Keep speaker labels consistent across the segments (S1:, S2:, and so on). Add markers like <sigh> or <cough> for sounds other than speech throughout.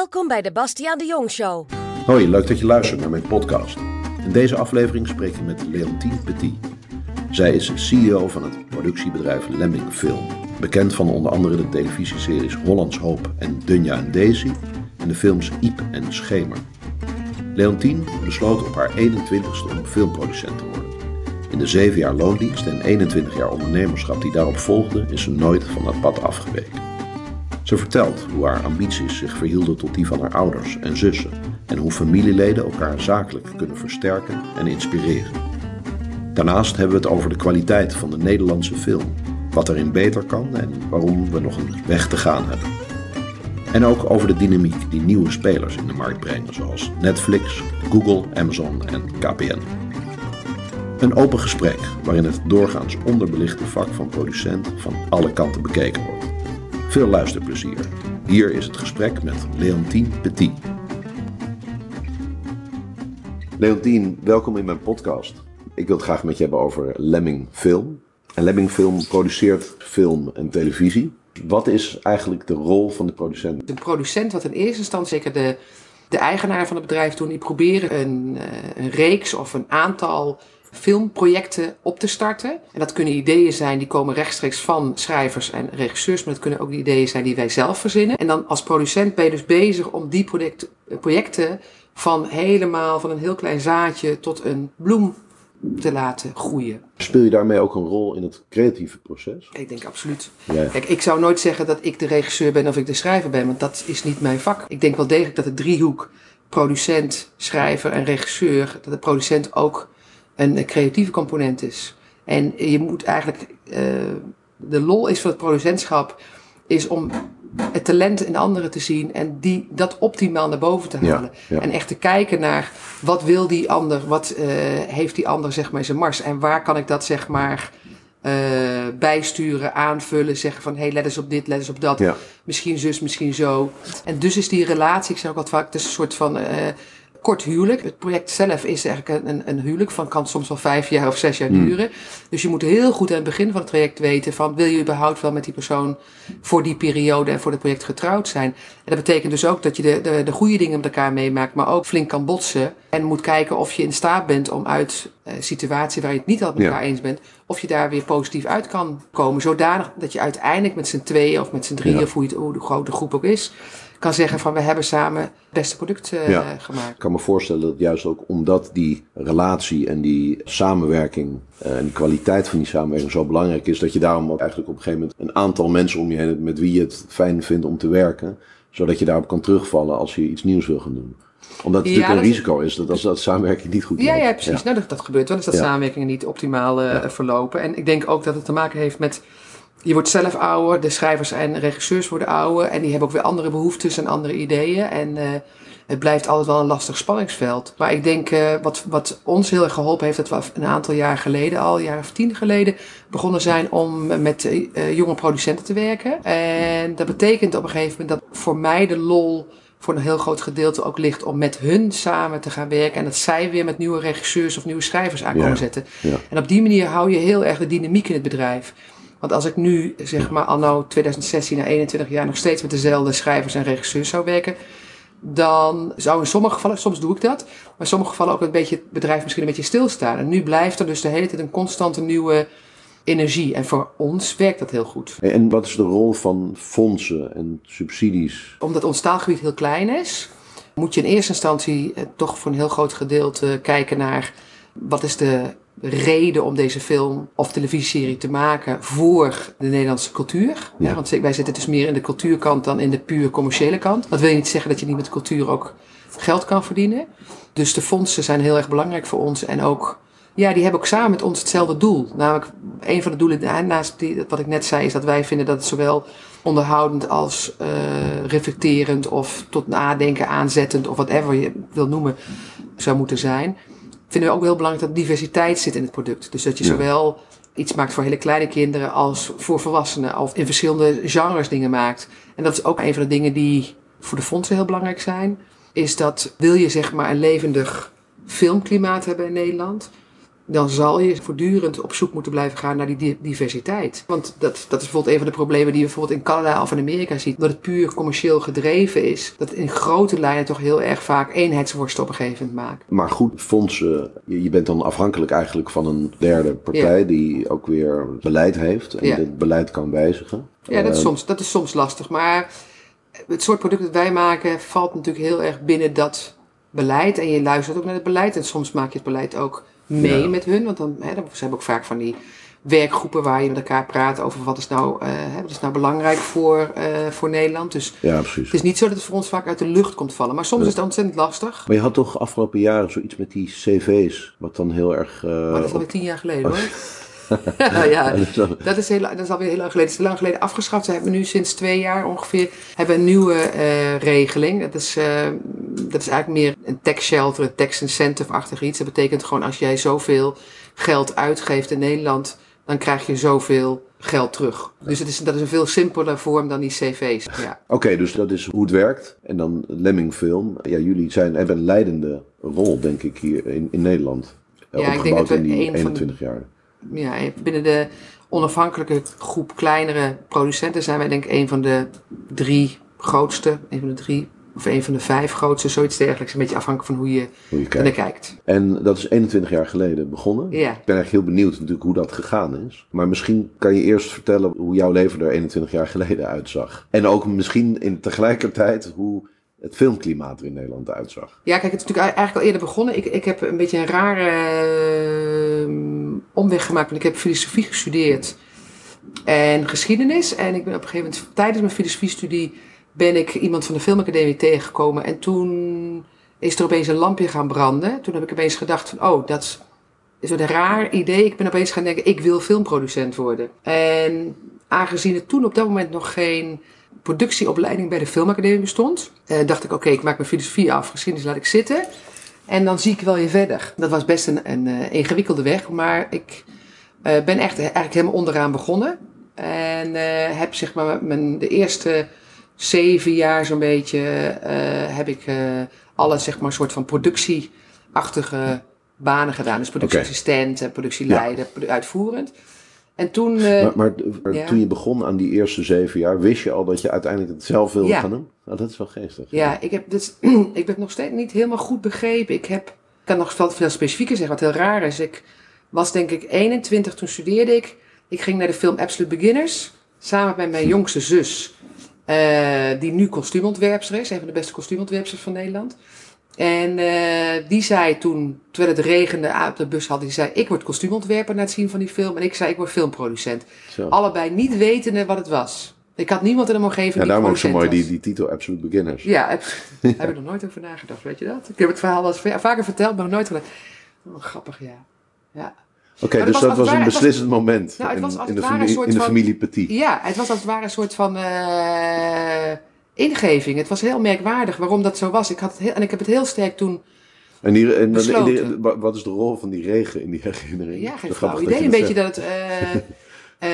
S1: Welkom bij de Bastiaan de Jong Show.
S2: Hoi, leuk dat je luistert naar mijn podcast. In deze aflevering spreek ik met Leontine Petit. Zij is CEO van het productiebedrijf Lemming Film. Bekend van onder andere de televisieseries Hollands Hoop en Dunja en Daisy en de films Iep en Schemer. Leontine besloot op haar 21ste om filmproducent te worden. In de 7 jaar loondienst en 21 jaar ondernemerschap die daarop volgden, is ze nooit van dat pad afgeweken. Ze vertelt hoe haar ambities zich verhielden tot die van haar ouders en zussen en hoe familieleden elkaar zakelijk kunnen versterken en inspireren. Daarnaast hebben we het over de kwaliteit van de Nederlandse film, wat erin beter kan en waarom we nog een weg te gaan hebben. En ook over de dynamiek die nieuwe spelers in de markt brengen, zoals Netflix, Google, Amazon en KPN. Een open gesprek waarin het doorgaans onderbelichte vak van producent van alle kanten bekeken wordt. Veel luisterplezier. Hier is het gesprek met Leontine Petit. Leontine, welkom in mijn podcast. Ik wil het graag met je hebben over Lemming Film. En Lemming Film produceert film en televisie. Wat is eigenlijk de rol van de producent?
S3: De producent, wat in eerste instantie zeker de, de eigenaar van het bedrijf doen, die proberen een, eh, een reeks of een aantal filmprojecten op te starten. En dat kunnen ideeën zijn die komen rechtstreeks van schrijvers en regisseurs, maar dat kunnen ook ideeën zijn die wij zelf verzinnen. En dan als producent ben je dus bezig om die projecten van helemaal van een heel klein zaadje tot een bloem te laten groeien.
S2: Speel je daarmee ook een rol in het creatieve proces?
S3: Ik denk absoluut. Ja. Kijk, ik zou nooit zeggen dat ik de regisseur ben of ik de schrijver ben, want dat is niet mijn vak. Ik denk wel degelijk dat de driehoek producent, schrijver en regisseur, dat de producent ook een creatieve component is. En je moet eigenlijk, uh, de lol is van het producentschap, is om het talent in anderen te zien en die, dat optimaal naar boven te halen. En echt te kijken naar wat wil die ander, wat uh, heeft die ander zeg maar in zijn mars en waar kan ik dat zeg maar uh, bijsturen, aanvullen, zeggen van hé, hey, let eens op dit, let eens op dat. Misschien zus, misschien zo. En dus is die relatie, ik zeg ook wat vaak, het is een soort van kort huwelijk. Het project zelf is eigenlijk een, een huwelijk van kan soms wel vijf jaar of zes jaar hmm. duren. Dus je moet heel goed aan het begin van het traject weten van wil je überhaupt wel met die persoon voor die periode en voor het project getrouwd zijn. En dat betekent dus ook dat je de, de, de goede dingen met elkaar meemaakt, maar ook flink kan botsen. En moet kijken of je in staat bent om uit uh, situatie waar je het niet altijd met elkaar eens bent, of je daar weer positief uit kan komen. Zodanig dat je uiteindelijk met z'n tweeën of met z'n drieën, of hoe, het, hoe de grote groep ook is, kan zeggen van we hebben samen het beste product uh, gemaakt.
S2: Ik kan me voorstellen dat juist ook omdat die relatie en die samenwerking uh, en die kwaliteit van die samenwerking zo belangrijk is, dat je daarom ook eigenlijk op een gegeven moment een aantal mensen om je heen met wie je het fijn vindt om te werken, zodat je daarop kan terugvallen als je iets nieuws wil gaan doen omdat het natuurlijk een risico is dat als dat samenwerking niet goed
S3: ja, Ja, precies. Nou, dat, dat gebeurt wel. Is dat samenwerkingen niet optimaal uh, verlopen. En ik denk ook dat het te maken heeft met je wordt zelf ouder, de schrijvers en regisseurs worden ouder en die hebben ook weer andere behoeftes en andere ideeën. En uh, het blijft altijd wel een lastig spanningsveld. Maar ik denk uh, wat, wat ons heel erg geholpen heeft, dat we een aantal jaar geleden, al een jaar of tien geleden, begonnen zijn om met uh, jonge producenten te werken. En dat betekent op een gegeven moment dat voor mij de lol voor een heel groot gedeelte ook ligt om met hun samen te gaan werken. En dat zij weer met nieuwe regisseurs of nieuwe schrijvers aan komen zetten. En op die manier hou je heel erg de dynamiek in het bedrijf. Want als ik nu, zeg maar, anno 2016 na 21 jaar nog steeds met dezelfde schrijvers en regisseurs zou werken, dan zou in sommige gevallen, soms doe ik dat, maar in sommige gevallen ook een beetje het bedrijf misschien een beetje stilstaan. En nu blijft er dus de hele tijd een constante nieuwe energie. En voor ons werkt dat heel goed.
S2: En wat is de rol van fondsen en subsidies?
S3: Omdat ons taalgebied heel klein is, moet je in eerste instantie eh, toch voor een heel groot gedeelte kijken naar wat is de reden om deze film of televisieserie te maken voor de Nederlandse cultuur. Ja. want wij zitten dus meer in de cultuurkant dan in de puur commerciële kant. Dat wil niet zeggen dat je niet met cultuur ook geld kan verdienen. Dus de fondsen zijn heel erg belangrijk voor ons en ook ja, die hebben ook samen met ons hetzelfde doel. Namelijk, een van de doelen naast die, wat ik net zei, is dat wij vinden dat het zowel onderhoudend als uh, reflecterend of tot nadenken aanzettend of whatever je wil noemen zou moeten zijn vinden we ook heel belangrijk dat diversiteit zit in het product. Dus dat je zowel iets maakt voor hele kleine kinderen als voor volwassenen. Of in verschillende genres dingen maakt. En dat is ook een van de dingen die voor de fondsen heel belangrijk zijn. Is dat wil je zeg maar een levendig filmklimaat hebben in Nederland. Dan zal je voortdurend op zoek moeten blijven gaan naar die di- diversiteit. Want dat, dat is bijvoorbeeld een van de problemen die je bijvoorbeeld in Canada of in Amerika ziet. Dat het puur commercieel gedreven is. Dat in grote lijnen toch heel erg vaak eenheidsworsten op een gegeven moment maakt.
S2: Maar goed, fondsen, je je bent dan afhankelijk eigenlijk van een derde partij die ook weer beleid heeft en
S3: Ja.
S2: het beleid kan wijzigen.
S3: Ja, dat is,
S2: Eh,
S3: soms, dat is soms lastig. Maar het soort product dat wij maken valt natuurlijk heel erg binnen dat beleid. En je luistert ook naar het beleid. En soms maak je het beleid ook mee
S2: Ja.
S3: met hun. Want dan hè, dan- ze hebben ook vaak van die werkgroepen waar je met elkaar praat over wat is nou, eh, wat is nou belangrijk voor, eh, voor Nederland. Dus
S2: Ja, precies.
S3: het is niet zo dat het voor ons vaak uit de lucht komt vallen. Maar soms is het ontzettend lastig.
S2: Maar je had toch afgelopen jaren zoiets met die cv's, wat dan heel erg... eh,
S3: Maar dat is alweer tien jaar geleden hoor. <laughs> ja, <laughs> dat is, heel, dat is alweer heel lang geleden. Het is lang geleden afgeschaft. Ze hebben nu sinds twee jaar ongeveer hebben een nieuwe eh, regeling. Dat is, eh, dat is eigenlijk meer een tax shelter, een tax incentive-achtig iets. Dat betekent gewoon als jij zoveel geld uitgeeft in Nederland, dan krijg je zoveel geld terug. Dus het is, dat is een veel simpeler vorm dan die cv's. Ja.
S2: Oké, dus dat is hoe het werkt. En dan Lemming Film. Ja, jullie zijn, hebben een leidende rol, denk ik, hier in, in Nederland. Eh,
S3: Ja, ik denk
S2: opgebouwd
S3: dat we
S2: in die
S3: een van de-
S2: 21 jaar.
S3: Ja, en binnen de onafhankelijke groep kleinere producenten zijn wij denk ik een van de drie grootste, een van de drie of een van de vijf grootste, zoiets dergelijks. Een beetje afhankelijk van hoe je
S2: Hoe je
S3: er naar
S2: kijkt.
S3: kijkt.
S2: En dat is 21 jaar geleden begonnen.
S3: Ja.
S2: Ik ben eigenlijk heel benieuwd natuurlijk hoe dat gegaan is. Maar misschien kan je eerst vertellen hoe jouw leven er 21 jaar geleden uitzag. En ook misschien in tegelijkertijd hoe het filmklimaat er in Nederland uitzag.
S3: Ja, kijk, het is natuurlijk eigenlijk al eerder begonnen. Ik, ik heb een beetje een rare eh, omweg gemaakt, want ik heb filosofie gestudeerd en geschiedenis. En ik ben op een gegeven moment, tijdens mijn filosofiestudie, ben ik iemand van de filmacademie tegengekomen. En toen is er opeens een lampje gaan branden. Toen heb ik opeens gedacht van, oh, dat is een raar idee. Ik ben opeens gaan denken, ik wil filmproducent worden. En aangezien er toen op dat moment nog geen productieopleiding bij de filmacademie bestond, eh, dacht ik, oké, ik maak mijn filosofie af, geschiedenis laat ik zitten. En dan zie ik wel je verder. Dat was best een, een eh, ingewikkelde weg, maar ik eh, ben echt eigenlijk helemaal onderaan begonnen. En eh, heb zeg maar mijn, de eerste zeven jaar zo'n beetje, heb ik eh, alle zeg maar soort van productieachtige banen gedaan. Dus productieassistent, eh, productieleider, produ- uitvoerend. En toen...
S2: Maar, maar,
S3: ja.
S2: toen je begon aan die eerste zeven jaar, wist je al dat je uiteindelijk het zelf wilde
S3: Ja.
S2: gaan doen? Nou, dat is wel geestig.
S3: Ja, ik heb, dus, <clears throat> ik het nog steeds niet helemaal goed begrepen. Ik, heb, ik kan nog veel, veel specifieker zeggen, wat heel raar is. Ik was denk ik 21, toen studeerde ik. Ik ging naar de film Absolute Beginners. Samen met mijn jongste zus. eh, die nu kostuumontwerpster is. Een van de beste kostuumontwerpsters van Nederland. En eh, die zei toen, terwijl het regende aan op de bus had, die zei: Ik word kostuumontwerper na het zien van die film. En ik zei: Ik word filmproducent.
S2: Zo.
S3: Allebei niet wetende wat het was. Ik had niemand in de omgeving
S2: Ja,
S3: die
S2: daarom ook zo mooi
S3: was.
S2: die, die titel Absolute Beginners.
S3: Ja, <laughs> daar heb ik nog nooit over nagedacht, weet je dat? Ik heb het verhaal wel vaker verteld, maar nog nooit gedaan. Oh, grappig, ja. Ja,
S2: Oké, dus
S3: was
S2: dat was een
S3: was-
S2: beslissend moment
S3: Nou,
S2: in, in, de familie,
S3: een
S2: in de
S3: van-
S2: familie Petit.
S3: ja het was als het ware een soort van eh, ingeving. Het was heel merkwaardig waarom dat zo was. Ik had het heel, en ik heb het heel sterk toen,
S2: En, die, en die- wat is de rol van die regen in die herinnering?
S3: ja, geen flauw idee, een beetje dat het, eh, <laughs> eh,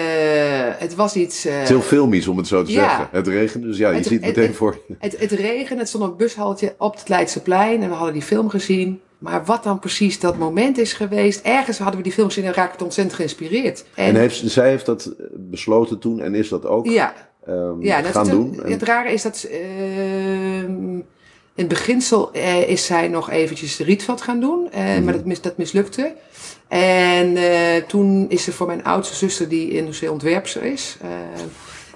S3: het was iets... eh,
S2: Het is heel filmisch om het zo te
S3: Ja.
S2: zeggen. Het regent, dus ja, je
S3: Het-
S2: ziet het
S3: het-
S2: meteen
S3: het-
S2: voor je.
S3: Het, het regende, het stond op een bushaltje op het Leidseplein en we hadden die film gezien. Maar wat dan precies dat moment is geweest, ergens hadden we die film gezien en raakten ontzettend geïnspireerd.
S2: En heeft, zij heeft dat eh, besloten toen en is dat ook
S3: ja,
S2: ehm,
S3: ja
S2: gaan
S3: is
S2: doen.
S3: Het, het rare is dat ehm, in het beginsel is zij nog eventjes de Rietveld gaan doen,
S2: Mhm.
S3: maar dat, mis, dat mislukte. En eh, toen is ze voor mijn oudste zuster, die industrieel ontwerpster is, eh,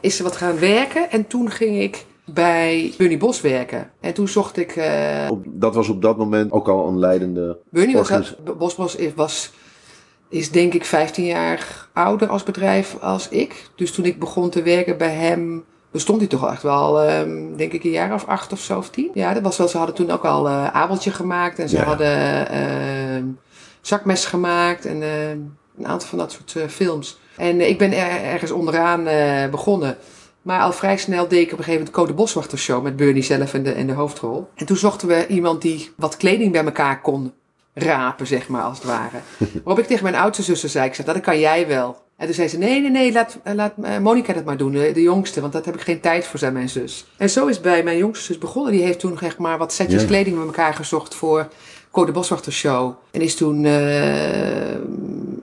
S3: is ze wat gaan werken. En toen ging ik bij Bunny Bos werken. En toen zocht ik... eh,
S2: op, dat was op dat moment ook al een leidende...
S3: Bunny was, Bosbos is, was, is denk ik 15 jaar ouder als bedrijf als ik. Dus toen ik begon te werken bij hem, bestond hij toch echt wel, ehm, denk ik, een jaar of acht of zo of tien. Ja, dat was wel, ze hadden toen ook al eh Abeltje gemaakt en ze
S2: Ja.
S3: hadden ehm, Zakmes gemaakt en ehm, een aantal van dat soort eh, films. En eh, ik ben er, ergens onderaan eh, begonnen. Maar al vrij snel deed ik op een gegeven moment Code Boswachter show met Bernie zelf in de, in de hoofdrol. En toen zochten we iemand die wat kleding bij elkaar kon rapen, zeg maar, als het ware. <laughs> Waarop ik tegen mijn oudste zuster zei, ik zei, dat kan jij wel. En toen zei ze, nee, nee, nee, laat, eh, laat eh, Monica dat maar doen, de, jongste, want dat heb ik geen tijd voor, zei mijn zus. En zo is bij mijn jongste zus begonnen. Die heeft toen zeg maar wat setjes
S2: Ja.
S3: kleding bij elkaar gezocht voor Code Boswachter Show. En is toen uh,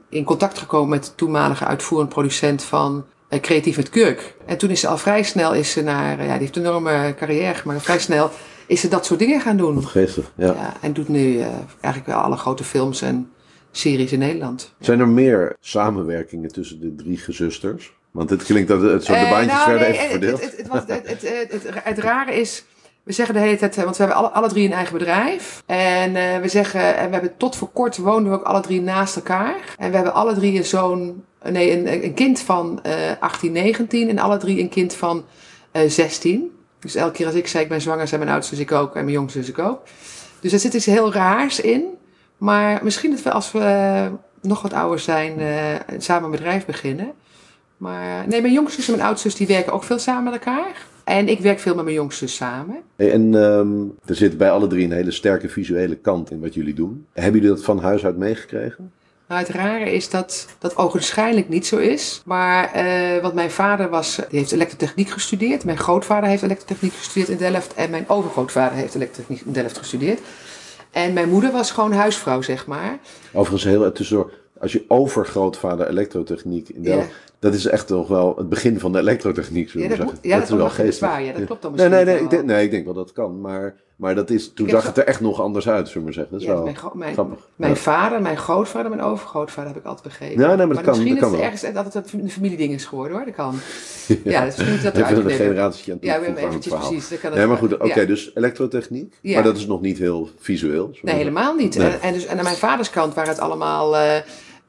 S3: in contact gekomen met de toenmalige uitvoerend producent van uh, Creatief met Kurk. En toen is ze al vrij snel is ze naar, ja, die heeft een enorme carrière gemaakt. Vrij snel is ze dat soort dingen gaan doen.
S2: Geestig, ja. ja
S3: en doet nu uh, eigenlijk wel alle grote films en series in Nederland.
S2: Zijn er meer samenwerkingen tussen de drie gezusters? Want het klinkt dat het zo de baantjes nou, werden nee, even verdeeld.
S3: Het, het, het, het, het, rare is, we zeggen de hele tijd, want we hebben alle, drie een eigen bedrijf. En uh, we zeggen, en we hebben tot voor kort woonden we ook alle drie naast elkaar. En we hebben alle drie een zoon, nee, een, een kind van uh, 18, 19 en alle drie een kind van uh, 16. Dus elke keer als ik zei ik ben zwanger, zijn mijn oudste zus ik ook en mijn jongste zus ik ook. Dus er zit iets heel raars in. Maar misschien dat we als we nog wat ouder zijn, samen een bedrijf beginnen. Maar nee, mijn jongste en mijn oudste die werken ook veel samen met elkaar. En ik werk veel met mijn jongste samen.
S2: en um, er zit bij alle drie een hele sterke visuele kant in wat jullie doen. Hebben jullie dat van huis uit meegekregen?
S3: Nou, het rare is dat dat ogenschijnlijk niet zo is. Maar, uh, want mijn vader was, die heeft elektrotechniek gestudeerd. Mijn grootvader heeft elektrotechniek gestudeerd in Delft. En mijn overgrootvader heeft elektrotechniek in Delft gestudeerd. En mijn moeder was gewoon huisvrouw, zeg maar.
S2: Overigens heel tussendoor. Als je overgrootvader elektrotechniek in Delft... Dat is echt toch wel het begin van de elektrotechniek, zullen
S3: ja,
S2: dat, zeggen.
S3: Ja, dat, dat, is wel geestig. Ja, dat klopt dan misschien
S2: nee, nee, nee, ik denk, nee, ik denk wel dat kan. Maar, maar dat is, toen zag het er echt nog anders uit, zullen we zeggen. Dat is ja, wel mijn, mijn, grappig.
S3: Mijn vader, mijn grootvader, mijn overgrootvader heb ik altijd begrepen.
S2: Ja, nee, maar, dat kan,
S3: misschien
S2: dat
S3: is het ergens dat het een familieding is geworden, hoor. Dat kan. <laughs> ja, dat is misschien dat eruit
S2: een generatie aan
S3: Ja, eventjes precies. Dat kan
S2: nee, maar goed, oké, dus elektrotechniek. Maar dat is nog niet heel visueel.
S3: Nee, helemaal niet. En, dus, en aan mijn vaders kant waren het allemaal...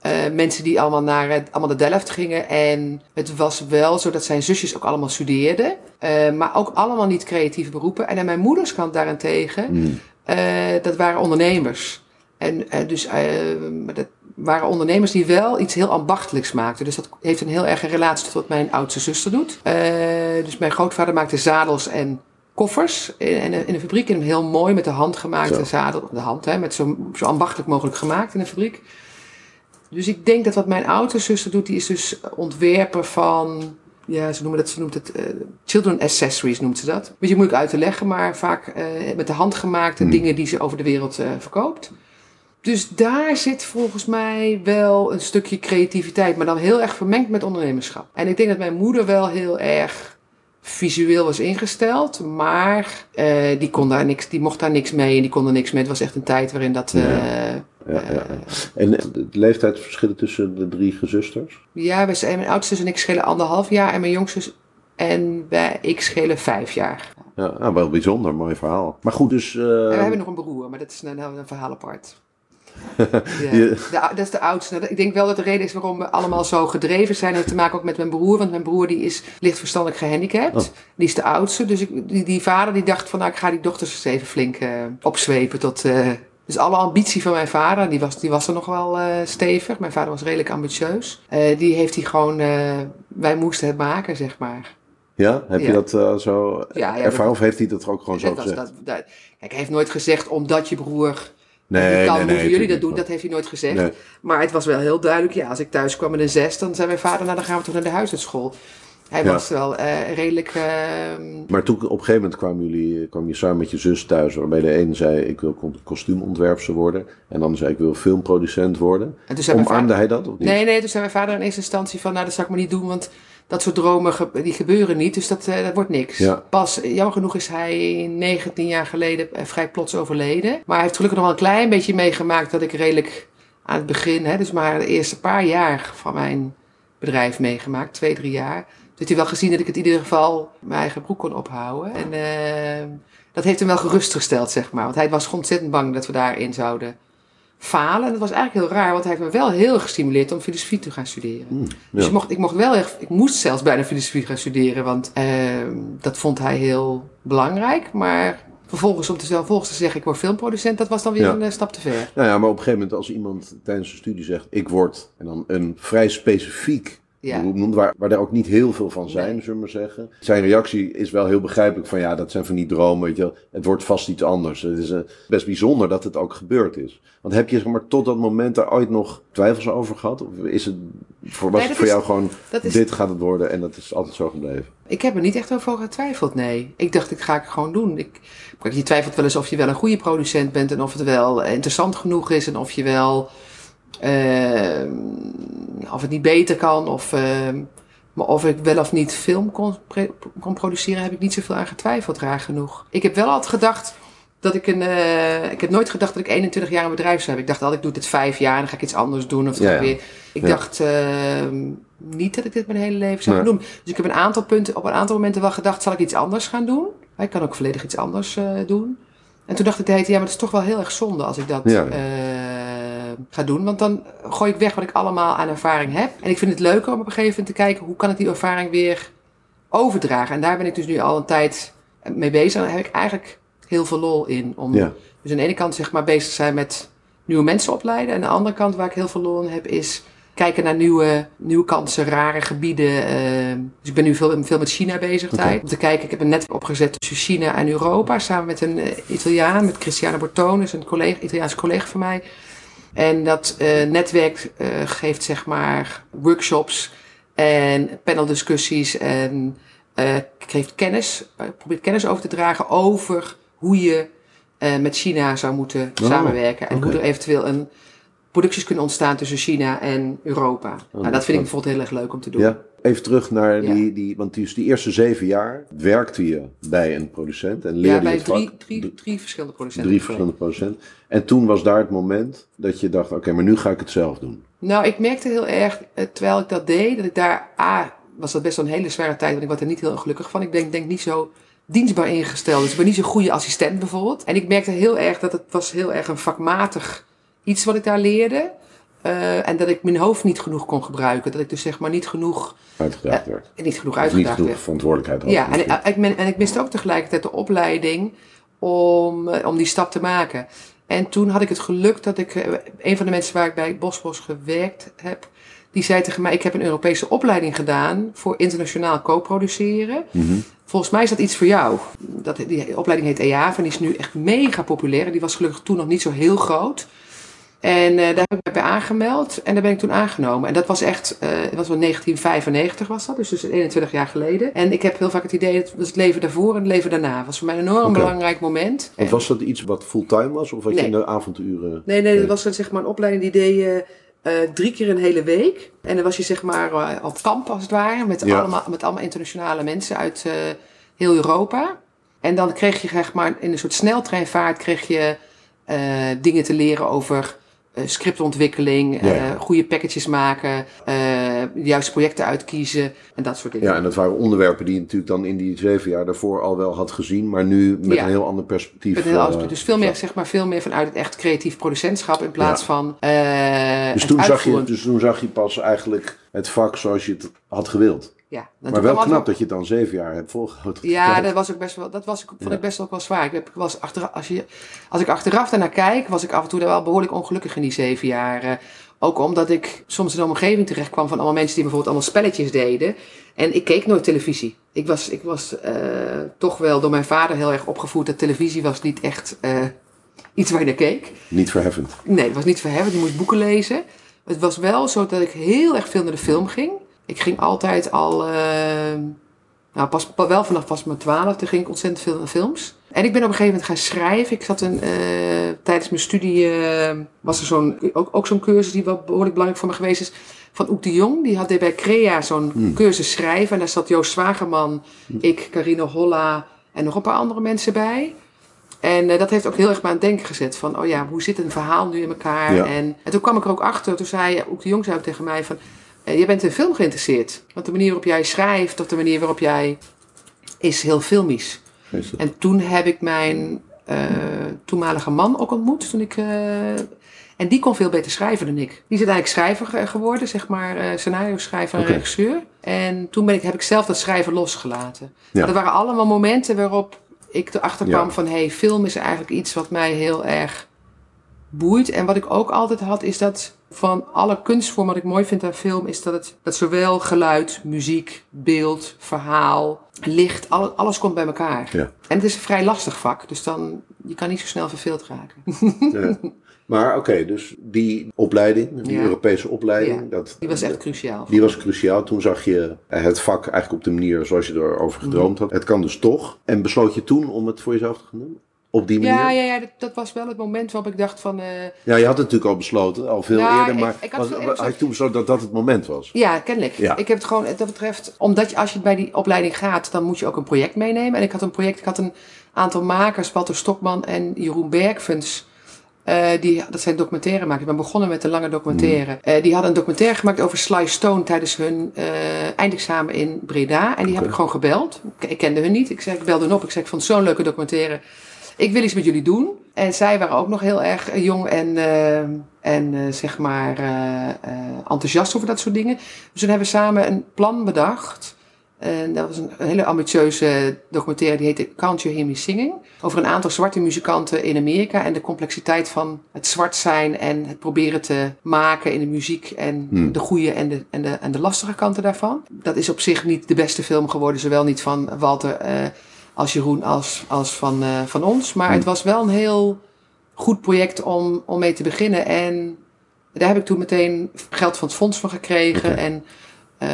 S3: Uh, uh, mensen die allemaal naar het, allemaal de Delft gingen. En het was wel zo dat zijn zusjes ook allemaal studeerden. Uh, maar ook allemaal niet creatieve beroepen. En aan mijn moeders kant daarentegen, mm. uh, dat waren ondernemers. En dus dat waren ondernemers die wel iets heel ambachtelijks maakten. Dus dat heeft een heel erg relatie tot wat mijn oudste zuster doet. dus mijn grootvader maakte zadels en koffers in, in, een fabriek. En heel mooi met de hand gemaakte zadel. De hand, hè, met zo, zo ambachtelijk mogelijk gemaakt in een fabriek. Dus ik denk dat wat mijn oudste zuster doet, die is dus ontwerper van, ja, ze noemen dat, ze noemt het uh, children accessories, noemt ze dat. Beetje moeilijk uit te leggen, maar vaak uh, met de hand gemaakte hmm. dingen die ze over de wereld uh, verkoopt. Dus daar zit volgens mij wel een stukje creativiteit, maar dan heel erg vermengd met ondernemerschap. En ik denk dat mijn moeder wel heel erg visueel was ingesteld, maar die, kon daar niks, die mocht daar niks mee en die kon er niks mee. Het was echt een tijd waarin dat. Ja,
S2: ja, ja. En de leeftijdsverschillen tussen de drie gezusters?
S3: Ja, we zijn, mijn oudste en ik schelen anderhalf jaar en mijn jongste en wij, ik schelen vijf jaar.
S2: Ja, nou, wel bijzonder, mooi verhaal. Maar goed, dus. Uh...
S3: we hebben nog een broer, maar dat is een, een verhaal apart. <laughs> ja. dat is de oudste. Ik denk wel dat de reden is waarom we allemaal zo gedreven zijn. heeft te maken ook met mijn broer. Want mijn broer die is licht verstandelijk gehandicapt. Oh. Die is de oudste. Dus ik, die, die, vader die dacht van nou ik ga die dochters eens even flink uh, opzwepen tot... Uh, dus alle ambitie van mijn vader, die was, die was er nog wel uh, stevig. Mijn vader was redelijk ambitieus. die heeft hij gewoon, wij moesten het maken, zeg maar.
S2: Ja, heb je dat zo ja, ervaren of heeft hij dat ook gewoon zo gezegd? Dat,
S3: dat, kijk, hij heeft nooit gezegd omdat je broer Nee, kan, nee, nee, jullie dat doen? Dat heeft hij nooit gezegd. Maar het was wel heel duidelijk, ja, als ik thuis kwam met een zes, dan zei mijn vader, nou dan gaan we toch naar de huisartschool. Hij was wel uh, redelijk... Uh...
S2: Maar toen op een gegeven moment kwamen jullie, kwam je samen met je zus thuis, waarbij de een zei, ik wil kostuumontwerpster worden. En dan zei, ik wil filmproducent worden. En toen zei Omarmde hij dat of niet?
S3: Nee, nee, toen zei mijn vader in eerste instantie van, nou dat zou ik maar niet doen, want dat soort dromen die gebeuren niet, dus dat, uh, dat wordt niks. Ja. Pas, jammer genoeg is hij 19 jaar geleden uh, vrij plots overleden. Maar hij heeft gelukkig nog wel een klein beetje meegemaakt dat ik redelijk aan het begin, hè, dus maar de eerste paar jaar van mijn bedrijf meegemaakt, twee, drie jaar. Dus heeft hij wel gezien dat ik het in ieder geval mijn eigen broek kon ophouden. En uh, dat heeft hem wel gerustgesteld, zeg maar. Want hij was ontzettend bang dat we daarin zouden falen. En dat was eigenlijk heel raar, want hij heeft me wel heel gestimuleerd om filosofie te gaan studeren. Mm, dus ik mocht, ik mocht wel echt, ik moest zelfs bijna filosofie gaan studeren, want uh, dat vond hij heel belangrijk. Maar vervolgens om te, vervolgens te zeggen, ik word filmproducent, dat was dan weer een uh, stap te ver.
S2: Nou ja, maar op een gegeven moment als iemand tijdens een studie zegt, ik word, en dan een vrij specifiek
S3: Ja.
S2: noemt, waar, waar er ook niet heel veel van zijn,
S3: Nee.
S2: zullen we maar zeggen. Zijn reactie is wel heel begrijpelijk van ja, dat zijn van die dromen, weet je wel. Het wordt vast iets anders. Het is eh, best bijzonder dat het ook gebeurd is. Want heb je zeg maar tot dat moment daar ooit nog twijfels over gehad? Of is het, voor, was
S3: Nee,
S2: het voor
S3: is-
S2: jou gewoon,
S3: is-
S2: dit gaat het worden en dat is altijd zo gebleven?
S3: Ik heb er niet echt over getwijfeld, nee. Ik dacht, ik ga ik gewoon doen. Ik, je twijfelt wel eens of je wel een goede producent bent en of het wel interessant genoeg is en of je wel, ehm, of het niet beter kan of, ehm, maar of ik wel of niet film kon, kon produceren, heb ik niet zoveel aan getwijfeld, raar genoeg. Ik heb wel altijd gedacht dat ik een, eh, ik heb nooit gedacht dat ik 21 jaar een bedrijf zou hebben. Ik dacht altijd, ik doe dit vijf jaar, dan ga ik iets anders doen of
S2: Ja,
S3: weer. Ik
S2: Ja.
S3: dacht ehm, niet dat ik dit mijn hele leven zou
S2: Nee.
S3: doen. Dus ik heb een aantal punten, op een aantal momenten wel gedacht, zal ik iets anders gaan doen? Maar ik kan ook volledig iets anders eh, doen. En toen dacht ik ja, maar het is toch wel heel erg zonde als ik dat
S2: Ja.
S3: Eh, ga doen. Want dan gooi ik weg wat ik allemaal aan ervaring heb. En ik vind het leuker om op een gegeven moment te kijken, hoe kan ik die ervaring weer overdragen? En daar ben ik dus nu al een tijd mee bezig. En daar heb ik eigenlijk heel veel lol in. Om
S2: Ja.
S3: dus aan de ene kant zeg maar bezig zijn met nieuwe mensen opleiden. En aan de andere kant waar ik heel veel lol in heb is kijken naar nieuwe, nieuwe kansen, rare gebieden. eh, dus ik ben nu veel, veel met China bezig. Tijd. Om te kijken, ik heb een netwerk opgezet tussen China en Europa. Samen met een eh, Italiaan, met Cristiano Bortone, is een collega, Italiaanse collega van mij. En dat eh, netwerk eh, geeft zeg maar workshops en paneldiscussies en eh, geeft kennis, probeert kennis over te dragen over hoe je eh, met China zou moeten
S2: Oh,
S3: samenwerken. En hoe er eventueel een producties kunnen ontstaan tussen China en Europa. nou, dat vind ik bijvoorbeeld heel erg leuk om te doen.
S2: Ja, even terug naar
S3: Ja.
S2: die, die, want dus die eerste zeven jaar werkte je bij een producent en leerde
S3: Ja,
S2: je
S3: bij
S2: het vak.
S3: drie, drie verschillende producenten.
S2: Drie verschillende producenten. En toen was daar het moment dat je dacht, oké, maar nu ga ik het zelf doen.
S3: Nou, ik merkte heel erg, eh, terwijl ik dat deed, dat ik daar... A, was dat best wel een hele zware tijd, want ik was er niet heel gelukkig van. Ik denk, denk niet zo dienstbaar ingesteld. Dus ik ben niet zo'n goede assistent bijvoorbeeld. En ik merkte heel erg dat het was heel erg een vakmatig iets wat ik daar leerde. Eh, en dat ik mijn hoofd niet genoeg kon gebruiken. Dat ik dus zeg maar niet genoeg,
S2: Uitgedaagd werd.
S3: niet genoeg
S2: Of niet
S3: uitgedaagd
S2: genoeg
S3: werd.
S2: verantwoordelijkheid had.
S3: Ja, en,
S2: misschien.
S3: ik- en ik miste ook tegelijkertijd de opleiding om, eh, om die stap te maken. En toen had ik het geluk dat ik, eh, een van de mensen waar ik bij Bosbos gewerkt heb, die zei tegen mij, ik heb een Europese opleiding gedaan voor internationaal co-produceren.
S2: Mhm.
S3: Volgens mij is dat iets voor jou. Dat, die opleiding heet EAF en die is nu echt mega populair. Die was gelukkig toen nog niet zo heel groot. En eh, daar heb ik me bij aangemeld en daar ben ik toen aangenomen. En dat was echt, eh dat was wel 1995 was dat, dus, dus 21 jaar geleden. En ik heb heel vaak het idee, dat het leven daarvoor en het leven daarna. Dat was voor mij een enorm belangrijk moment.
S2: Want was dat iets wat fulltime was? Of had je in de avonduren...
S3: Nee, nee, dat was zeg maar een opleiding die deed je eh, drie keer een hele week. En dan was je zeg maar op kamp als het ware, met,
S2: Ja.
S3: allemaal, met allemaal internationale mensen uit heel Europa. En dan kreeg je zeg maar in een soort sneltreinvaart kreeg je dingen te leren over scriptontwikkeling,
S2: Ja.
S3: eh, goede packages maken, eh, de juiste projecten uitkiezen en dat soort dingen.
S2: Ja, en dat waren onderwerpen die je natuurlijk dan in die zeven jaar daarvoor al wel had gezien, maar nu met
S3: Ja.
S2: een heel ander perspectief.
S3: Met een heel
S2: eh,
S3: anders- dus veel meer, zeg maar, veel meer vanuit het echt creatief producentschap in plaats van eh
S2: dus, toen zag je, dus toen zag je pas eigenlijk het vak zoals je het had gewild.
S3: Ja,
S2: Maar wel knap
S3: altijd-
S2: dat je het dan zeven jaar hebt volgehouden.
S3: Ja, dat was ook best wel, dat was, vond
S2: Ja.
S3: ik best ook wel zwaar. Ik heb, was achteraf, als, je, als ik achteraf daarnaar kijk, was ik af en toe wel behoorlijk ongelukkig in die zeven jaar. Ook omdat ik soms in een omgeving terecht kwam van allemaal mensen die bijvoorbeeld allemaal spelletjes deden. En ik keek nooit televisie. Ik was, ik was eh, toch wel door mijn vader heel erg opgevoed dat televisie was niet echt eh, iets waar je naar keek.
S2: Niet verheffend.
S3: Nee, het was niet verheven. Je moest boeken lezen. Het was wel zo dat ik heel erg veel naar de film ging. Ik ging altijd al, eh, nou pas, pa- wel vanaf pas mijn twaalfde ging ik ontzettend veel naar films. En ik ben op een gegeven moment gaan schrijven. Ik zat een, eh, tijdens mijn studie, eh, was er zo'n, ook, ook zo'n cursus die wel behoorlijk belangrijk voor me geweest is. Van Oek de Jong. Die had bij Crea zo'n cursus schrijven. En daar zat Joost Zwagerman, ik, Carine Holla en nog een paar andere mensen bij. En dat heeft ook heel erg me aan het denken gezet. Van, oh ja, hoe zit een verhaal nu in elkaar?
S2: Ja.
S3: En, en toen kwam ik er ook achter. Toen zei ook de jong zei ook tegen mij van... eh, jij bent in film geïnteresseerd. Want de manier waarop jij schrijft... of de manier waarop jij... is heel filmisch.
S2: Is
S3: En toen heb ik mijn eh, toenmalige man ook ontmoet. Toen ik, eh, en die kon veel beter schrijven dan ik. Die is uiteindelijk schrijver ge- geworden, zeg maar, scenario schrijver en regisseur. En toen ben ik, heb ik zelf dat schrijven losgelaten.
S2: Ja.
S3: Maar dat waren allemaal momenten waarop ik erachter
S2: Ja.
S3: kwam van... hé, hey, film is eigenlijk iets wat mij heel erg boeit. En wat ik ook altijd had, is dat van alle kunstvormen wat ik mooi vind aan film, is dat het dat zowel geluid, muziek, beeld, verhaal, licht, alles, alles komt bij elkaar.
S2: Ja.
S3: En het is een vrij lastig vak, dus dan je kan niet zo snel verveeld raken. <laughs>
S2: Ja. Maar oké, dus die opleiding, die
S3: Ja.
S2: Europese opleiding,
S3: Ja,
S2: dat,
S3: Die was echt cruciaal.
S2: die was cruciaal. Toen zag je het vak eigenlijk op de manier zoals je erover gedroomd had. Het kan dus toch. En besloot je toen om het voor jezelf te gaan doen? Op die manier?
S3: Ja, ja, ja dat, dat was wel het moment waarop ik dacht van... eh,
S2: Ja, je had het natuurlijk al besloten, al veel
S3: Nou,
S2: eerder, maar
S3: ik had
S2: was, je toen besloten dat dat het moment was?
S3: Ja, kennelijk.
S2: Ja.
S3: Ik heb het gewoon, dat betreft, omdat je, als je bij die opleiding gaat, dan moet je ook een project meenemen. En ik had een project, ik had een aantal makers, Walter Stokman en Jeroen Bergfens. eh, die, dat zijn documentairemakers. Ik ben begonnen met een lange documentaire. Eh, die hadden een documentaire gemaakt over Sly Stone tijdens hun eh, eindexamen in Breda. En die heb ik gewoon gebeld. Ik, ik kende hun niet. Ik, zei, ik belde hun op. Ik zei, ik vond zo'n leuke documentaire. Ik wil iets met jullie doen. En zij waren ook nog heel erg jong en, eh, en eh, zeg maar eh, enthousiast over dat soort dingen. Dus toen hebben we samen een plan bedacht. En dat was een hele ambitieuze documentaire, die heette Can't You Hear Me Singing? Over een aantal zwarte muzikanten in Amerika en de complexiteit van het zwart zijn en het proberen te maken in de muziek en
S2: Hmm.
S3: de goede en de, en, de, en de lastige kanten daarvan. Dat is op zich niet de beste film geworden, zowel niet van Walter als Jeroen als, als van, eh, van ons. Maar het was wel een heel goed project om, om mee te beginnen. En daar heb ik toen meteen geld van het fonds van gekregen. En eh,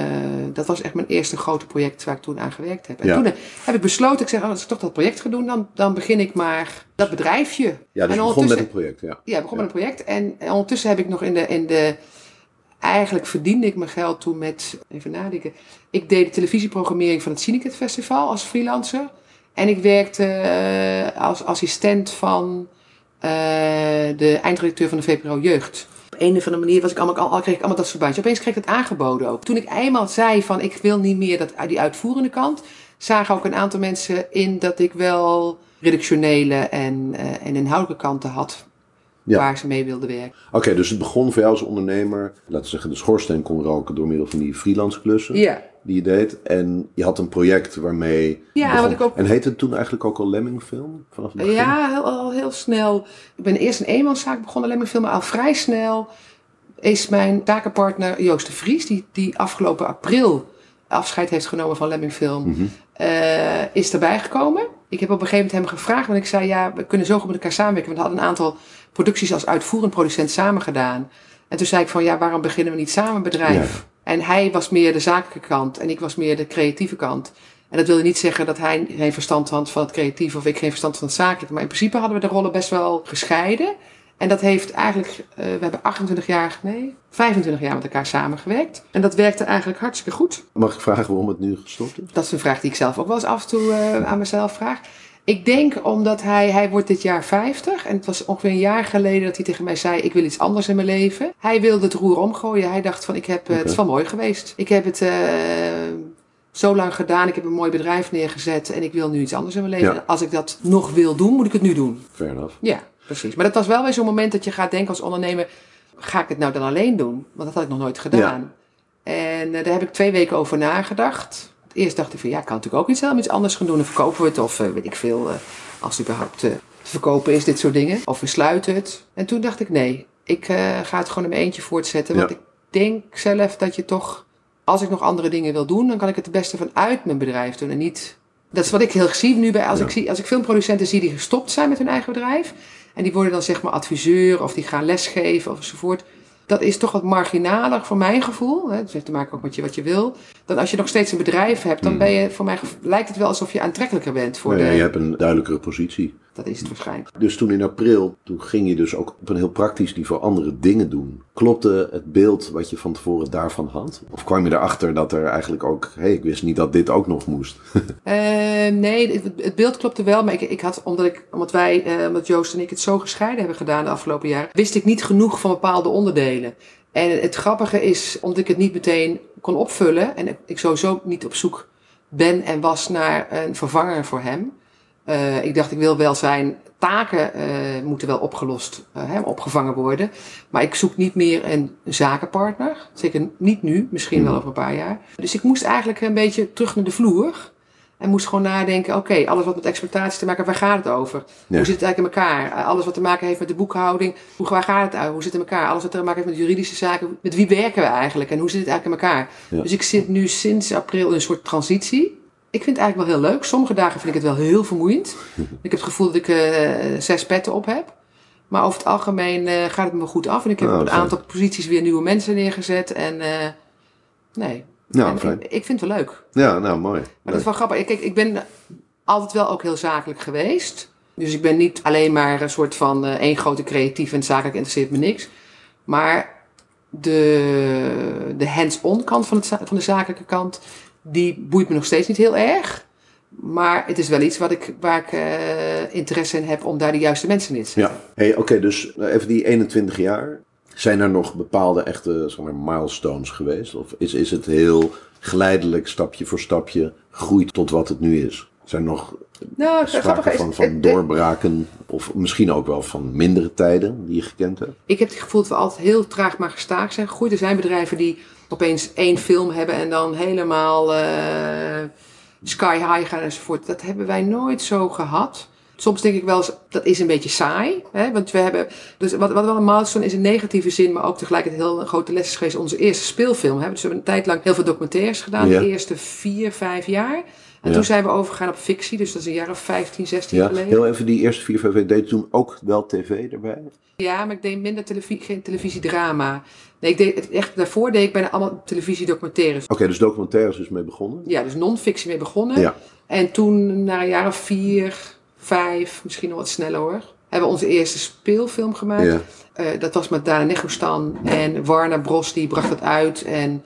S3: dat was echt mijn eerste grote project waar ik toen aan gewerkt heb. En
S2: Ja.
S3: toen eh, heb ik besloten, ik zeg, oh, als ik toch dat project ga doen, dan, dan begin ik maar dat bedrijfje.
S2: Ja, dus
S3: En
S2: begon met een project, ja.
S3: Ja, begon
S2: Ja.
S3: met een project. En, en ondertussen heb ik nog in de, in de... Eigenlijk verdiende ik mijn geld toen met... Even nadenken. Ik deed de televisieprogrammering van het Syndicate Festival als freelancer. En ik werkte eh, als assistent van eh, de eindredacteur van de VPRO Jeugd. Op een of andere manier was ik allemaal, al, kreeg ik allemaal dat soort baantjes. Opeens kreeg ik het aangeboden ook. Toen ik eenmaal zei van ik wil niet meer dat, die uitvoerende kant... zagen ook een aantal mensen in dat ik wel redactionele en, eh, en inhoudelijke kanten had
S2: Ja.
S3: waar ze mee wilden werken.
S2: Oké, dus het begon voor jou als ondernemer, laten we zeggen, de schoorsteen kon roken door middel van die freelance klussen
S3: Ja.
S2: die je deed. En je had een project waarmee.
S3: Ja, wat ik ook-
S2: En heette het toen eigenlijk ook al Lemming Film? Vanaf het begin?
S3: Ja, heel, al heel snel. Ik ben eerst een eenmanszaak begonnen, alleen maar. Al vrij snel is mijn takenpartner Joost de Vries, die, die afgelopen april afscheid heeft genomen van Lemming Film,
S2: Mhm.
S3: eh, is erbij gekomen. Ik heb op een gegeven moment hem gevraagd, want ik zei, ja, we kunnen zo goed met elkaar samenwerken. Want we hadden een aantal producties als uitvoerend producent samen gedaan. En toen zei ik van, ja, waarom beginnen we niet samen een bedrijf? En hij was meer de zakelijke kant en ik was meer de creatieve kant. En dat wilde niet zeggen dat hij geen verstand had van het creatieve of ik geen verstand van het zakelijke. Maar in principe hadden we de rollen best wel gescheiden. En dat heeft eigenlijk, eh, we hebben 28 jaar, nee, 25 jaar met elkaar samengewerkt. En dat werkte eigenlijk hartstikke goed.
S2: Mag ik vragen waarom het nu gestopt is?
S3: Dat is een vraag die ik zelf ook wel eens af en toe eh, aan mezelf vraag. Ik denk omdat hij, hij wordt dit jaar 50 en het was ongeveer een jaar geleden dat hij tegen mij zei: Ik wil iets anders in mijn leven. Hij wilde het roer omgooien. Hij dacht: van ik heb, eh, Het is wel mooi geweest. Ik heb het eh, zo lang gedaan. Ik heb een mooi bedrijf neergezet en ik wil nu iets anders in mijn leven.
S2: Ja.
S3: Als ik dat nog wil doen, moet ik het nu doen.
S2: Fair enough.
S3: Ja, precies. Maar dat was wel weer zo'n moment dat je gaat denken als ondernemer: ga ik het nou dan alleen doen? Want dat had ik nog nooit gedaan. En eh, daar heb ik twee weken over nagedacht. Eerst dacht ik van ja, ik kan natuurlijk ook iets, helemaal iets anders gaan doen. Dan verkopen we het of eh, weet ik veel, eh, als het überhaupt eh, te verkopen is, dit soort dingen. Of we sluiten het. En toen dacht ik nee, ik ga het gewoon in mijn eentje voortzetten. Want ik denk zelf dat je toch, als ik nog andere dingen wil doen, dan kan ik het het beste vanuit mijn bedrijf doen. En niet, dat is wat ik heel zie nu bij, als,
S2: Ja.
S3: ik, zie, als ik filmproducenten zie die gestopt zijn met hun eigen bedrijf. En die worden dan zeg maar adviseur of die gaan lesgeven of enzovoort. Dat is toch wat marginaler voor mijn gevoel. Hè? Dat heeft te maken ook met je, wat je wil. Dan als je nog steeds een bedrijf hebt, dan ben je voor mij lijkt het wel alsof je aantrekkelijker bent voor
S2: Nou ja,
S3: de.
S2: je hebt een duidelijkere positie.
S3: Dat is het waarschijnlijk.
S2: Dus toen in april, toen ging je dus ook op een heel praktisch niveau andere dingen doen. Klopte het beeld wat je van tevoren daarvan had? Of kwam je erachter dat er eigenlijk ook, hé, hey, ik wist niet dat dit ook nog moest? <laughs>
S3: Eh, nee, het, beeld klopte wel. Maar ik, ik had, omdat, ik, omdat wij, eh, omdat Joost en ik het zo gescheiden hebben gedaan de afgelopen jaren, wist ik niet genoeg van bepaalde onderdelen. En het grappige is, omdat ik het niet meteen kon opvullen en ik sowieso niet op zoek ben en was naar een vervanger voor hem. Eh, ik dacht, ik wil wel zijn taken eh, moeten wel opgelost, eh, hè, opgevangen worden. Maar ik zoek niet meer een zakenpartner. Zeker niet nu, misschien wel over een paar jaar. Dus ik moest eigenlijk een beetje terug naar de vloer. En moest gewoon nadenken, oké, alles wat met exploitatie te maken heeft, waar gaat het over? Hoe zit het eigenlijk in elkaar? Alles wat te maken heeft met de boekhouding, hoe, waar gaat het uit? Hoe zit het in elkaar? Alles wat te maken heeft met juridische zaken, met wie werken we eigenlijk? En hoe zit het eigenlijk in elkaar? Dus ik zit nu sinds april in een soort transitie. Ik vind het eigenlijk wel heel leuk. Sommige dagen vind ik het wel heel vermoeiend. <laughs> ik heb het gevoel dat ik uh, zes petten op heb. Maar over het algemeen uh, gaat het me goed af. En ik heb oh, op een aantal posities weer nieuwe mensen neergezet. En uh, nee,
S2: nou, fijn.
S3: Ik, ik, vind het wel leuk.
S2: Ja, nou mooi.
S3: Maar dat is wel grappig. Kijk, ik ben altijd wel ook heel zakelijk geweest. Dus ik ben niet alleen maar een soort van één grote creatief en zakelijk interesseert me niks. Maar de, de hands-on kant van, het, van de zakelijke kant, die boeit me nog steeds niet heel erg. Maar het is wel iets wat ik, waar ik uh, interesse in heb om daar de juiste mensen in te zetten.
S2: Ja, hey, oké, dus even die 21 jaar. Zijn er nog bepaalde echte zeg maar, milestones geweest? Of is, is het heel geleidelijk, stapje voor stapje, groeit tot wat het nu is? Zijn er nog nou, sprake van, van doorbraken of misschien ook wel van mindere tijden die je gekend hebt?
S3: Ik heb het gevoel dat we altijd heel traag maar gestaag zijn gegroeid. Er zijn bedrijven die opeens één film hebben en dan helemaal uh, sky high gaan enzovoort. Dat hebben wij nooit zo gehad. Soms denk ik wel eens, dat is een beetje saai. Hè? Want we hebben, dus wat, wat wel een milestone is in negatieve zin, maar ook tegelijkertijd heel een grote les is geweest, onze eerste speelfilm. Hè? Dus we hebben een tijd lang heel veel documentaires gedaan, de eerste vier, vijf jaar. En toen zijn we overgegaan op fictie, dus dat is een jaar of 15, 16 ja. geleden.
S2: Heel even, die eerste vier, vijf jaar, deed toen ook wel tv erbij?
S3: Ja, maar ik deed minder televisie, geen televisiedrama. Nee, ik deed, echt, daarvoor deed ik bijna allemaal televisiedocumentaires.
S2: Oké, dus documentaires is mee begonnen?
S3: Ja, dus non-fictie mee begonnen. Ja. En toen, na een jaar of vier, vijf, misschien nog wat sneller hoor, hebben we onze eerste speelfilm gemaakt. Ja. Uh, dat was met Dana Negostan en Warner Bros. die bracht het uit. En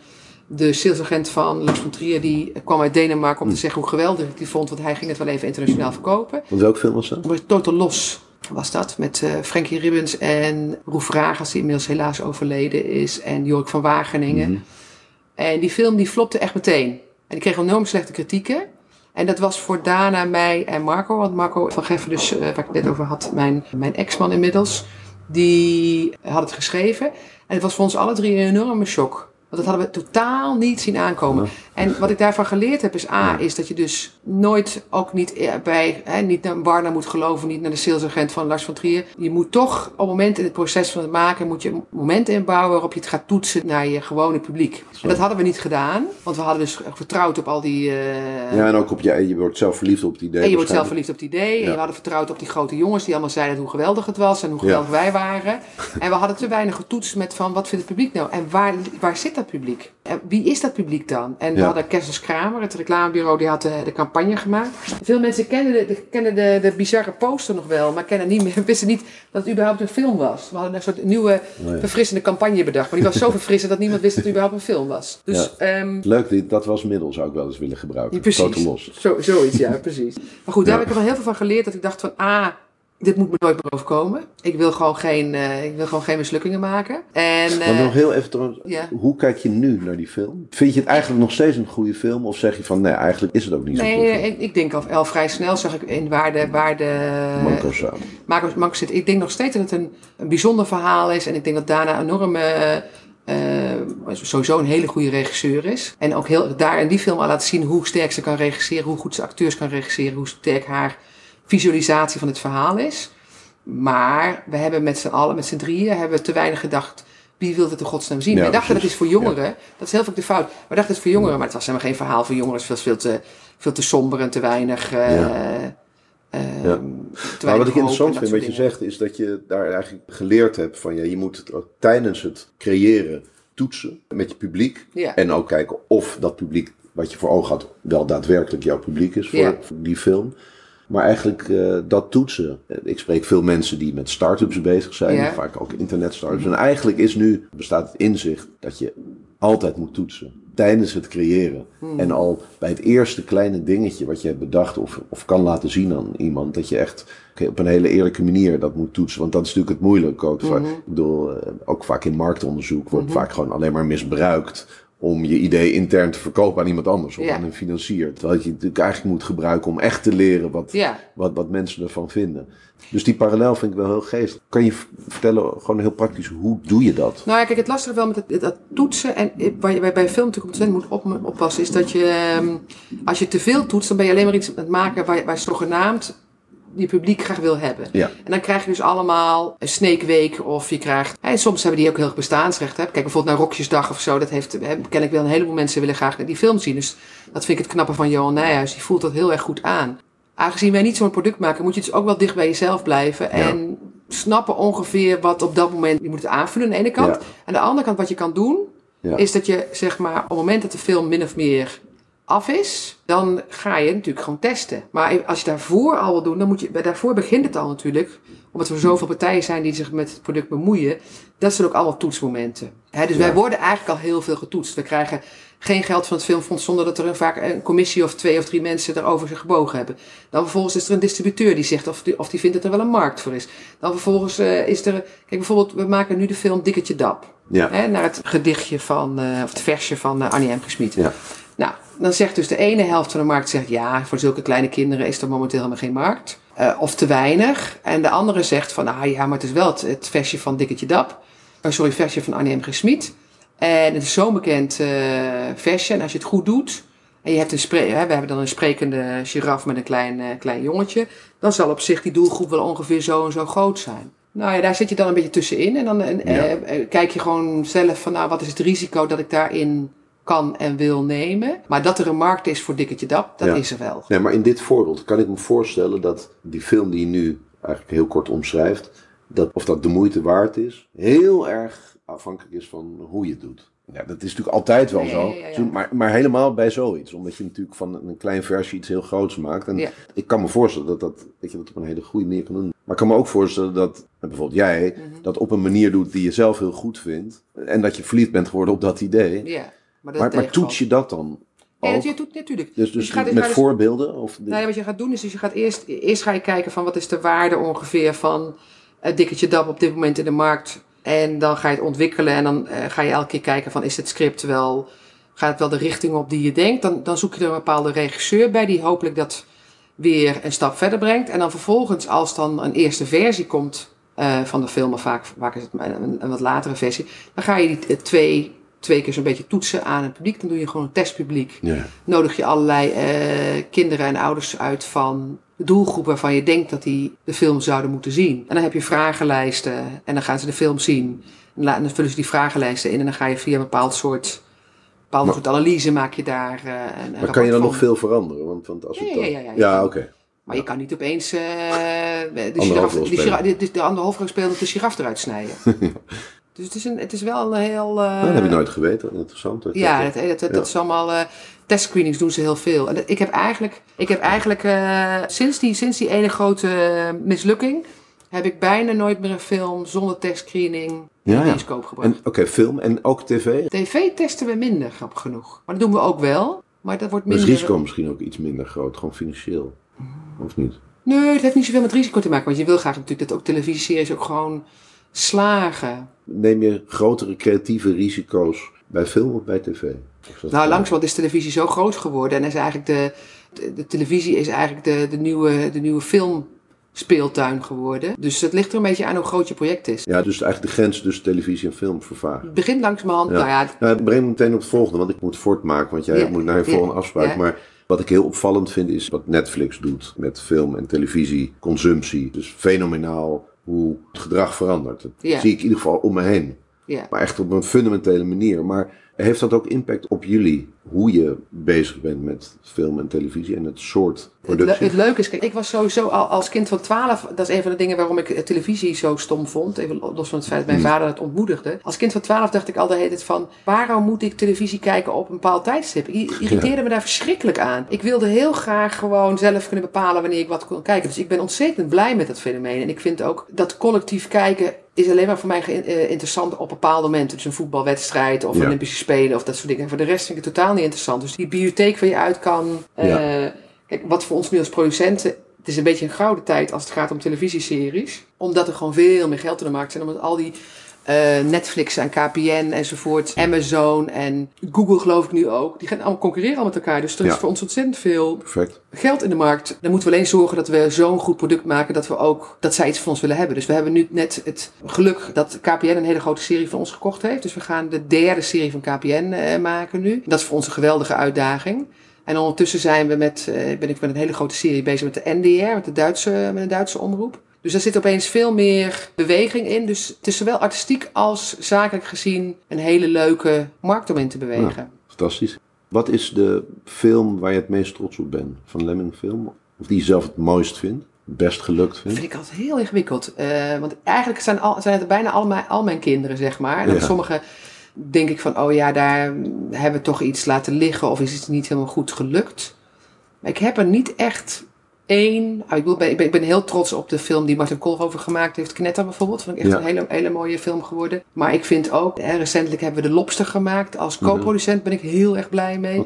S3: de salesagent van Lars von Trier die kwam uit Denemarken om te hm. zeggen hoe geweldig ik die vond. Want hij ging het wel even internationaal verkopen.
S2: Want welke film was dat?
S3: Total Los was dat. Met uh, Frankie Ribbens en Roef Ragas die inmiddels helaas overleden is. En Jorik van Wageningen. Mm En die film die flopte echt meteen. En die kreeg enorm slechte kritieken. En dat was voor Dana, mij en Marco. Want Marco van Geffen, dus, uh, waar ik het net over had, mijn, mijn ex-man inmiddels. Die had het geschreven. En het was voor ons alle drie een enorme shock. Want dat hadden we totaal niet zien aankomen. En wat ik daarvan geleerd heb is A, is dat je dus nooit ook niet eh, bij, hè, niet naar Barna moet geloven, niet naar de salesagent van Lars van Trier. Je moet toch op het moment in het proces van het maken, moet je momenten inbouwen waarop je het gaat toetsen naar je gewone publiek. En dat hadden we niet gedaan, want we hadden dus vertrouwd op al die... Uh...
S2: Ja, en ook op je, je wordt zelf verliefd op het idee.
S3: En je wordt zelf verliefd op het idee. En we hadden vertrouwd op die grote jongens die allemaal zeiden hoe geweldig het was en hoe geweldig wij waren. En we hadden te weinig getoetst met van wat vindt het publiek nou en waar, waar zit dat publiek? En wie is dat publiek dan? En we hadden Kersens Kramer, het reclamebureau, die had de, de campagne gemaakt. Veel mensen kennen, de, kennen de, de bizarre poster nog wel, maar kennen niet meer, <laughs> wisten niet dat het überhaupt een film was. We hadden een soort nieuwe, verfrissende campagne bedacht. Maar die was zo <laughs> verfrissend dat niemand wist dat het überhaupt een film was. Dus,
S2: um, Leuk, dat was middel zou ik wel eens willen gebruiken. Precies. los.
S3: Zo, zoiets, ja, precies. Maar goed, daar heb ik er wel heel veel van geleerd. Dat ik dacht van, ah, dit moet me nooit meer overkomen. Ik wil gewoon geen, uh, ik wil gewoon geen mislukkingen maken. En, uh,
S2: nog heel even trouwens, hoe kijk je nu naar die film? Vind je het eigenlijk nog steeds een goede film? Of zeg je van, nee, eigenlijk is het ook niet zo
S3: Nee, ik, ik, denk al, al vrij snel zag ik in waar de... Waar de zit. Ik denk nog steeds dat het een, een bijzonder verhaal is. En ik denk dat daarna enorme... Uh, sowieso een hele goede regisseur is. En ook heel, daar in die film al laat zien hoe sterk ze kan regisseren, hoe goed ze acteurs kan regisseren, hoe sterk haar visualisatie van het verhaal is. Maar we hebben met z'n allen, met z'n drieën, hebben we te weinig gedacht. Wie wil het in godsnaam zien? Ja, Wij dachten dat is voor jongeren. Dat is heel vaak de fout. We dachten het is voor jongeren, maar het was helemaal geen verhaal voor jongeren. Het was veel te, veel te somber en te weinig. Uh, ja. Uh, ja.
S2: maar wat ik interessant vind, wat je zegt, is dat je daar eigenlijk geleerd hebt van ja, je moet het ook tijdens het creëren toetsen met je publiek. Ja. En ook kijken of dat publiek wat je voor ogen had wel daadwerkelijk jouw publiek is voor die film. Maar eigenlijk uh, dat toetsen. Ik spreek veel mensen die met start-ups bezig zijn, vaak ook internet-startups. En eigenlijk is nu, bestaat het inzicht dat je altijd moet toetsen tijdens het creëren. Hmm. En al bij het eerste kleine dingetje wat je hebt bedacht of, of kan laten zien aan iemand, dat je echt op een hele eerlijke manier dat moet toetsen. Want dat is natuurlijk het moeilijke ook. Mm Ik bedoel, uh, ook vaak in marktonderzoek wordt mm vaak gewoon alleen maar misbruikt om je idee intern te verkopen aan iemand anders of
S3: Ja.
S2: aan een financier. Terwijl je het natuurlijk eigenlijk moet gebruiken om echt te leren wat,
S3: Ja.
S2: wat, wat mensen ervan vinden. Dus die parallel vind ik wel heel geestig. Kan je vertellen, gewoon heel praktisch, hoe doe je dat?
S3: Nou ja, kijk, het lastige wel met het, dat toetsen en eh, waar je bij, bij film natuurlijk ontzettend moet op, oppassen, is dat je, ehm, als je te veel toetst, dan ben je alleen maar iets aan het maken waar, waar zogenaamd je publiek graag wil hebben.
S2: Ja.
S3: En dan krijg je dus allemaal een Snake Week of je krijgt... En soms hebben die ook heel erg bestaansrecht. Hè. Kijk bijvoorbeeld naar Rokjesdag of zo. Dat heeft, hè, ken ik wel. Een heleboel mensen willen graag die film zien. Dus dat vind ik het knappe van Johan Nijhuis. Die voelt dat heel erg goed aan. Aangezien wij niet zo'n product maken, moet je dus ook wel dicht bij jezelf blijven. En snappen ongeveer wat op dat moment... Je moet het aanvullen aan de ene kant.
S2: Ja.
S3: Aan de andere kant wat je kan doen... Is dat je zeg maar op het moment dat de film min of meer af is, dan ga je natuurlijk gewoon testen. Maar als je daarvoor al wil doen, dan moet je, daarvoor begint het al natuurlijk. Omdat er zoveel partijen zijn die zich met het product bemoeien. Dat zijn ook allemaal toetsmomenten. Dus wij worden eigenlijk al heel veel getoetst. We krijgen geen geld van het filmfonds zonder dat er een, vaak een commissie of twee of drie mensen erover zich gebogen hebben. Dan vervolgens is er een distributeur die zegt of die, of die vindt dat er wel een markt voor is. Dan vervolgens eh, is er, kijk bijvoorbeeld, we maken nu de film Dikketje Dap.
S2: Ja.
S3: Naar het gedichtje van, eh, of het versje van eh, Annie M. Gesmied.
S2: Ja.
S3: Dan zegt dus de ene helft van de markt zegt ja, voor zulke kleine kinderen is er momenteel helemaal geen markt. Eh, of te weinig. En de andere zegt van, ah ja, maar het is wel het, het versje van Dikketje Dap. Oh, sorry, versje van Annie M. Gesmied. En het is zo'n bekend eh, versje. En als je het goed doet, en je hebt een spre- we hebben dan een sprekende giraf met een klein, klein jongetje, dan zal op zich die doelgroep wel ongeveer zo en zo groot zijn. Nou ja, daar zit je dan een beetje tussenin. En dan
S2: Ja.
S3: eh, kijk je gewoon zelf van, nou, wat is het risico dat ik daarin kan en wil nemen. Maar dat er een markt is voor Dikketje Dap, dat
S2: Ja.
S3: is er wel.
S2: Nee, maar in dit voorbeeld kan ik me voorstellen dat die film die je nu eigenlijk heel kort omschrijft, dat of dat de moeite waard is, heel erg afhankelijk is van hoe je het doet. Ja, dat is natuurlijk altijd wel zo.
S3: ja, ja, ja.
S2: Maar, maar helemaal bij zoiets. Omdat je natuurlijk van een klein versje iets heel groots maakt. En ik kan me voorstellen dat, dat, dat je dat op een hele goede manier kan doen. Maar ik kan me ook voorstellen dat bijvoorbeeld jij
S3: Mhm.
S2: dat op een manier doet die je zelf heel goed vindt. En dat je verliefd bent geworden op dat idee.
S3: Maar dat
S2: maar, toets je dat dan?
S3: Ja, doet natuurlijk.
S2: Dus, dus
S3: gaat-
S2: met
S3: gaat dus-
S2: voorbeelden? Of
S3: Nou ja, wat je gaat doen is, dus je gaat eerst, eerst ga je kijken van wat is de waarde ongeveer van het dikketje dap op dit moment in de markt. En dan ga je het ontwikkelen en dan eh, ga je elke keer kijken van is het script wel, gaat het wel de richting op die je denkt. Dan, dan zoek je er een bepaalde regisseur bij die hopelijk dat weer een stap verder brengt. En dan vervolgens als dan een eerste versie komt eh, van de film, of vaak, vaak is het een, een, wat latere versie. Dan ga je die twee, twee keer zo'n beetje toetsen aan het publiek. Dan doe je gewoon een testpubliek
S2: Ja.
S3: nodig je allerlei eh, kinderen en ouders uit van de doelgroep waarvan je denkt dat die de film zouden moeten zien. En dan heb je vragenlijsten en dan gaan ze de film zien. En dan vullen ze die vragenlijsten in en dan ga je via een bepaald soort, bepaalde
S2: Maar-
S3: soort analyse maak je daar eh, een, een
S2: Maar kan je dan nog veel veranderen? Want, want als
S3: Ja,
S2: het
S3: ja,
S2: dan...
S3: ja, ja, ja.
S2: ja oké.
S3: Maar je kan niet opeens eh, <laughs> de, giraf, de, giraf, de, de, de de giraf eruit snijden. <laughs> dus het is, een, het is wel een heel... eh,
S2: dat heb ik nooit geweten. Interessant. Dat-
S3: Ja,
S2: dat-
S3: dat, dat, dat,
S2: ja.
S3: is allemaal. eh testscreenings doen ze heel veel. En ik heb eigenlijk, ik heb eigenlijk eh, sinds, die, sinds die ene grote eh, mislukking. heb ik bijna nooit meer een film zonder testscreening in
S2: Ja,
S3: de
S2: ja.
S3: bioscoop gebracht.
S2: Oké, film en ook tv.
S3: TV testen we minder, grappig genoeg. Maar dat doen we ook wel. Maar dat wordt minder.
S2: het risico misschien ook iets minder groot, gewoon financieel? Of niet?
S3: Nee, het heeft niet zoveel met risico te maken. Want je wil graag natuurlijk dat ook televisieseries ook gewoon slagen.
S2: Neem je grotere creatieve risico's bij film of bij tv?
S3: Nou,
S2: gewoon-
S3: langzamerhand is televisie zo groot geworden. En is eigenlijk de, de, de televisie is eigenlijk de, de, nieuwe, de nieuwe filmspeeltuin geworden. Dus het ligt er een beetje aan hoe groot je project is.
S2: Ja, dus eigenlijk de grens tussen televisie en film vervaagt.
S3: Het begint langzamerhand,
S2: Ja.
S3: nou ja,
S2: Nou, het brengt me meteen op het volgende, want ik moet voortmaken, want jij
S3: Ja,
S2: moet naar je
S3: ja,
S2: volgende afspraak. Maar wat ik heel opvallend vind is wat Netflix doet met film en televisie, consumptie. Dus fenomenaal hoe het gedrag verandert. Dat
S3: Ja.
S2: zie ik in ieder geval om me heen.
S3: ja.
S2: Maar echt op een fundamentele manier. Maar heeft dat ook impact op jullie? Hoe je bezig bent met film en televisie en het soort
S3: Het, le-
S2: productie?
S3: het leuke is, kijk, ik was sowieso al als kind van 12, dat is een van de dingen waarom ik eh, televisie zo stom vond. Even los van het feit dat mijn vader het ontmoedigde. Als kind van 12 dacht ik al de hele tijd van, waarom moet ik televisie kijken op een bepaald tijdstip? Ik <laughs> irriteerde me daar verschrikkelijk aan. Ik wilde heel graag gewoon zelf kunnen bepalen wanneer ik wat kon kijken. Dus ik ben ontzettend blij met dat fenomeen. En ik vind ook dat collectief kijken is alleen maar voor mij eh, interessant op bepaalde momenten. Dus een voetbalwedstrijd of
S2: Ja.
S3: Olympische Spelen of dat soort dingen. En voor de rest vind ik het totaal niet interessant. Dus die bibliotheek waar je uit kan. eh. Kijk, wat voor ons nu als producenten. Het is een beetje een gouden tijd als het gaat om televisieseries. Omdat er gewoon veel meer geld in de markt zijn. Omdat al die eh, Netflix en KPN enzovoort, Amazon en Google geloof ik nu ook. Die gaan allemaal concurreren met elkaar. Dus er is
S2: Ja.
S3: voor ons ontzettend veel
S2: Perfect.
S3: geld in de markt. Dan moeten we alleen zorgen dat we zo'n goed product maken dat we ook dat zij iets van ons willen hebben. Dus we hebben nu net het geluk dat KPN een hele grote serie van ons gekocht heeft. Dus we gaan de derde serie van KPN eh, maken nu. Dat is voor ons een geweldige uitdaging. En ondertussen zijn we met, eh, ben ik met een hele grote serie bezig met de NDR, met de Duitse, met een Duitse omroep. Dus daar zit opeens veel meer beweging in. Dus het is zowel artistiek als zakelijk gezien een hele leuke markt om in te bewegen.
S2: Fantastisch. Wat is de film waar je het meest trots op bent van Lemming Film? Of die je zelf het mooist vindt? Best gelukt
S3: Dat
S2: vindt?
S3: vind ik altijd heel ingewikkeld. Eh, want eigenlijk zijn, al, zijn het bijna al mijn, al mijn kinderen, zeg maar. En
S2: Ja.
S3: sommige denk ik van, oh ja, daar hebben we toch iets laten liggen of is iets niet helemaal goed gelukt. Maar ik heb er niet echt één. ah, ik, bedoel, ik, ben, ik ben heel trots op de film die Martin Koolhoven gemaakt heeft. Knetter bijvoorbeeld. Vond ik echt
S2: Ja.
S3: een hele, hele mooie film geworden. Maar ik vind ook, hè, recentelijk hebben we De Lobster gemaakt. Als co-producent ben ik heel erg blij mee.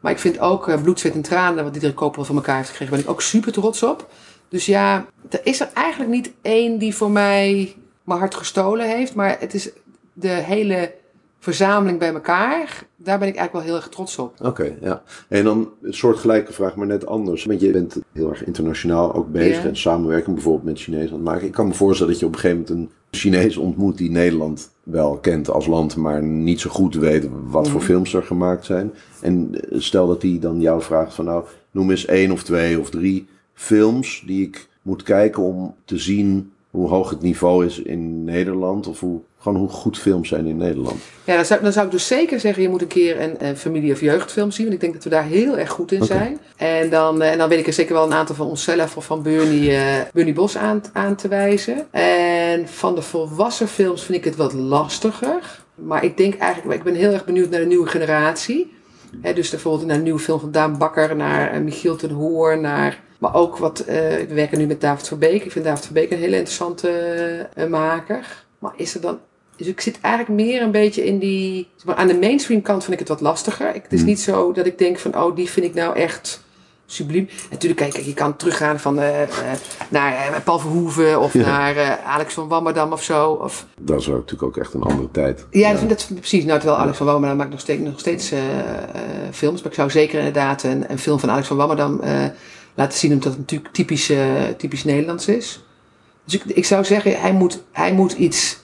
S3: Maar ik vind ook eh, Bloed, Zweet en Tranen, wat Diederik Koopel van elkaar heeft gekregen, ben ik ook super trots op. Dus ja, er is er eigenlijk niet één die voor mij mijn hart gestolen heeft. Maar het is de hele verzameling bij elkaar. Daar ben ik eigenlijk wel heel erg trots op.
S2: Oké, ja. En dan een soortgelijke vraag, maar net anders. Want je bent heel erg internationaal ook bezig en samenwerking bijvoorbeeld met Chinezen aan het maken. Ik kan me voorstellen dat je op een gegeven moment een Chinees ontmoet die Nederland wel kent als land, maar niet zo goed weet wat voor
S3: Mhm.
S2: films er gemaakt zijn. En eh, stel dat die dan jou vraagt van nou, noem eens één of twee of drie films die ik moet kijken om te zien hoe hoog het niveau is in Nederland of hoe, gewoon hoe goed films zijn in Nederland.
S3: Ja, dan zou, dan zou ik dus zeker zeggen, je moet een keer een, een familie- of jeugdfilm zien. Want ik denk dat we daar heel erg goed in zijn. En dan, eh, en dan weet ik er zeker wel een aantal van onszelf of van Bernie, Bernie Bos aan, aan te wijzen. En van de volwassen films vind ik het wat lastiger. Maar ik denk eigenlijk, ik ben heel erg benieuwd naar de nieuwe generatie. Hè, dus bijvoorbeeld naar een nieuwe film van Daan Bakker, naar eh, Michiel ten Hoor, naar... Maar ook wat, eh, we werken nu met David Verbeek. Ik vind David Verbeek een hele interessante eh, maker. Maar is er dan dus ik zit eigenlijk meer een beetje in die. zeg Maar aan de mainstream kant vind ik het wat lastiger. Ik, het is
S2: Hmm.
S3: niet zo dat ik denk van, oh, die vind ik nou echt subliem. Natuurlijk, kijk, je kan teruggaan van, eh, eh, naar eh, Paul Verhoeven of
S2: Ja.
S3: naar Alex van Wammerdam of zo. Of,
S2: Dat is ook natuurlijk ook echt een andere tijd.
S3: ja, dat, dat, precies. Nou, terwijl Alex van Wammerdam maakt nog steeds, nog steeds films. Maar ik zou zeker inderdaad een, een film van Alex van Wammerdam laten zien, omdat het natuurlijk typisch, typisch Nederlands is. Dus ik, ik zou zeggen, hij moet, hij moet iets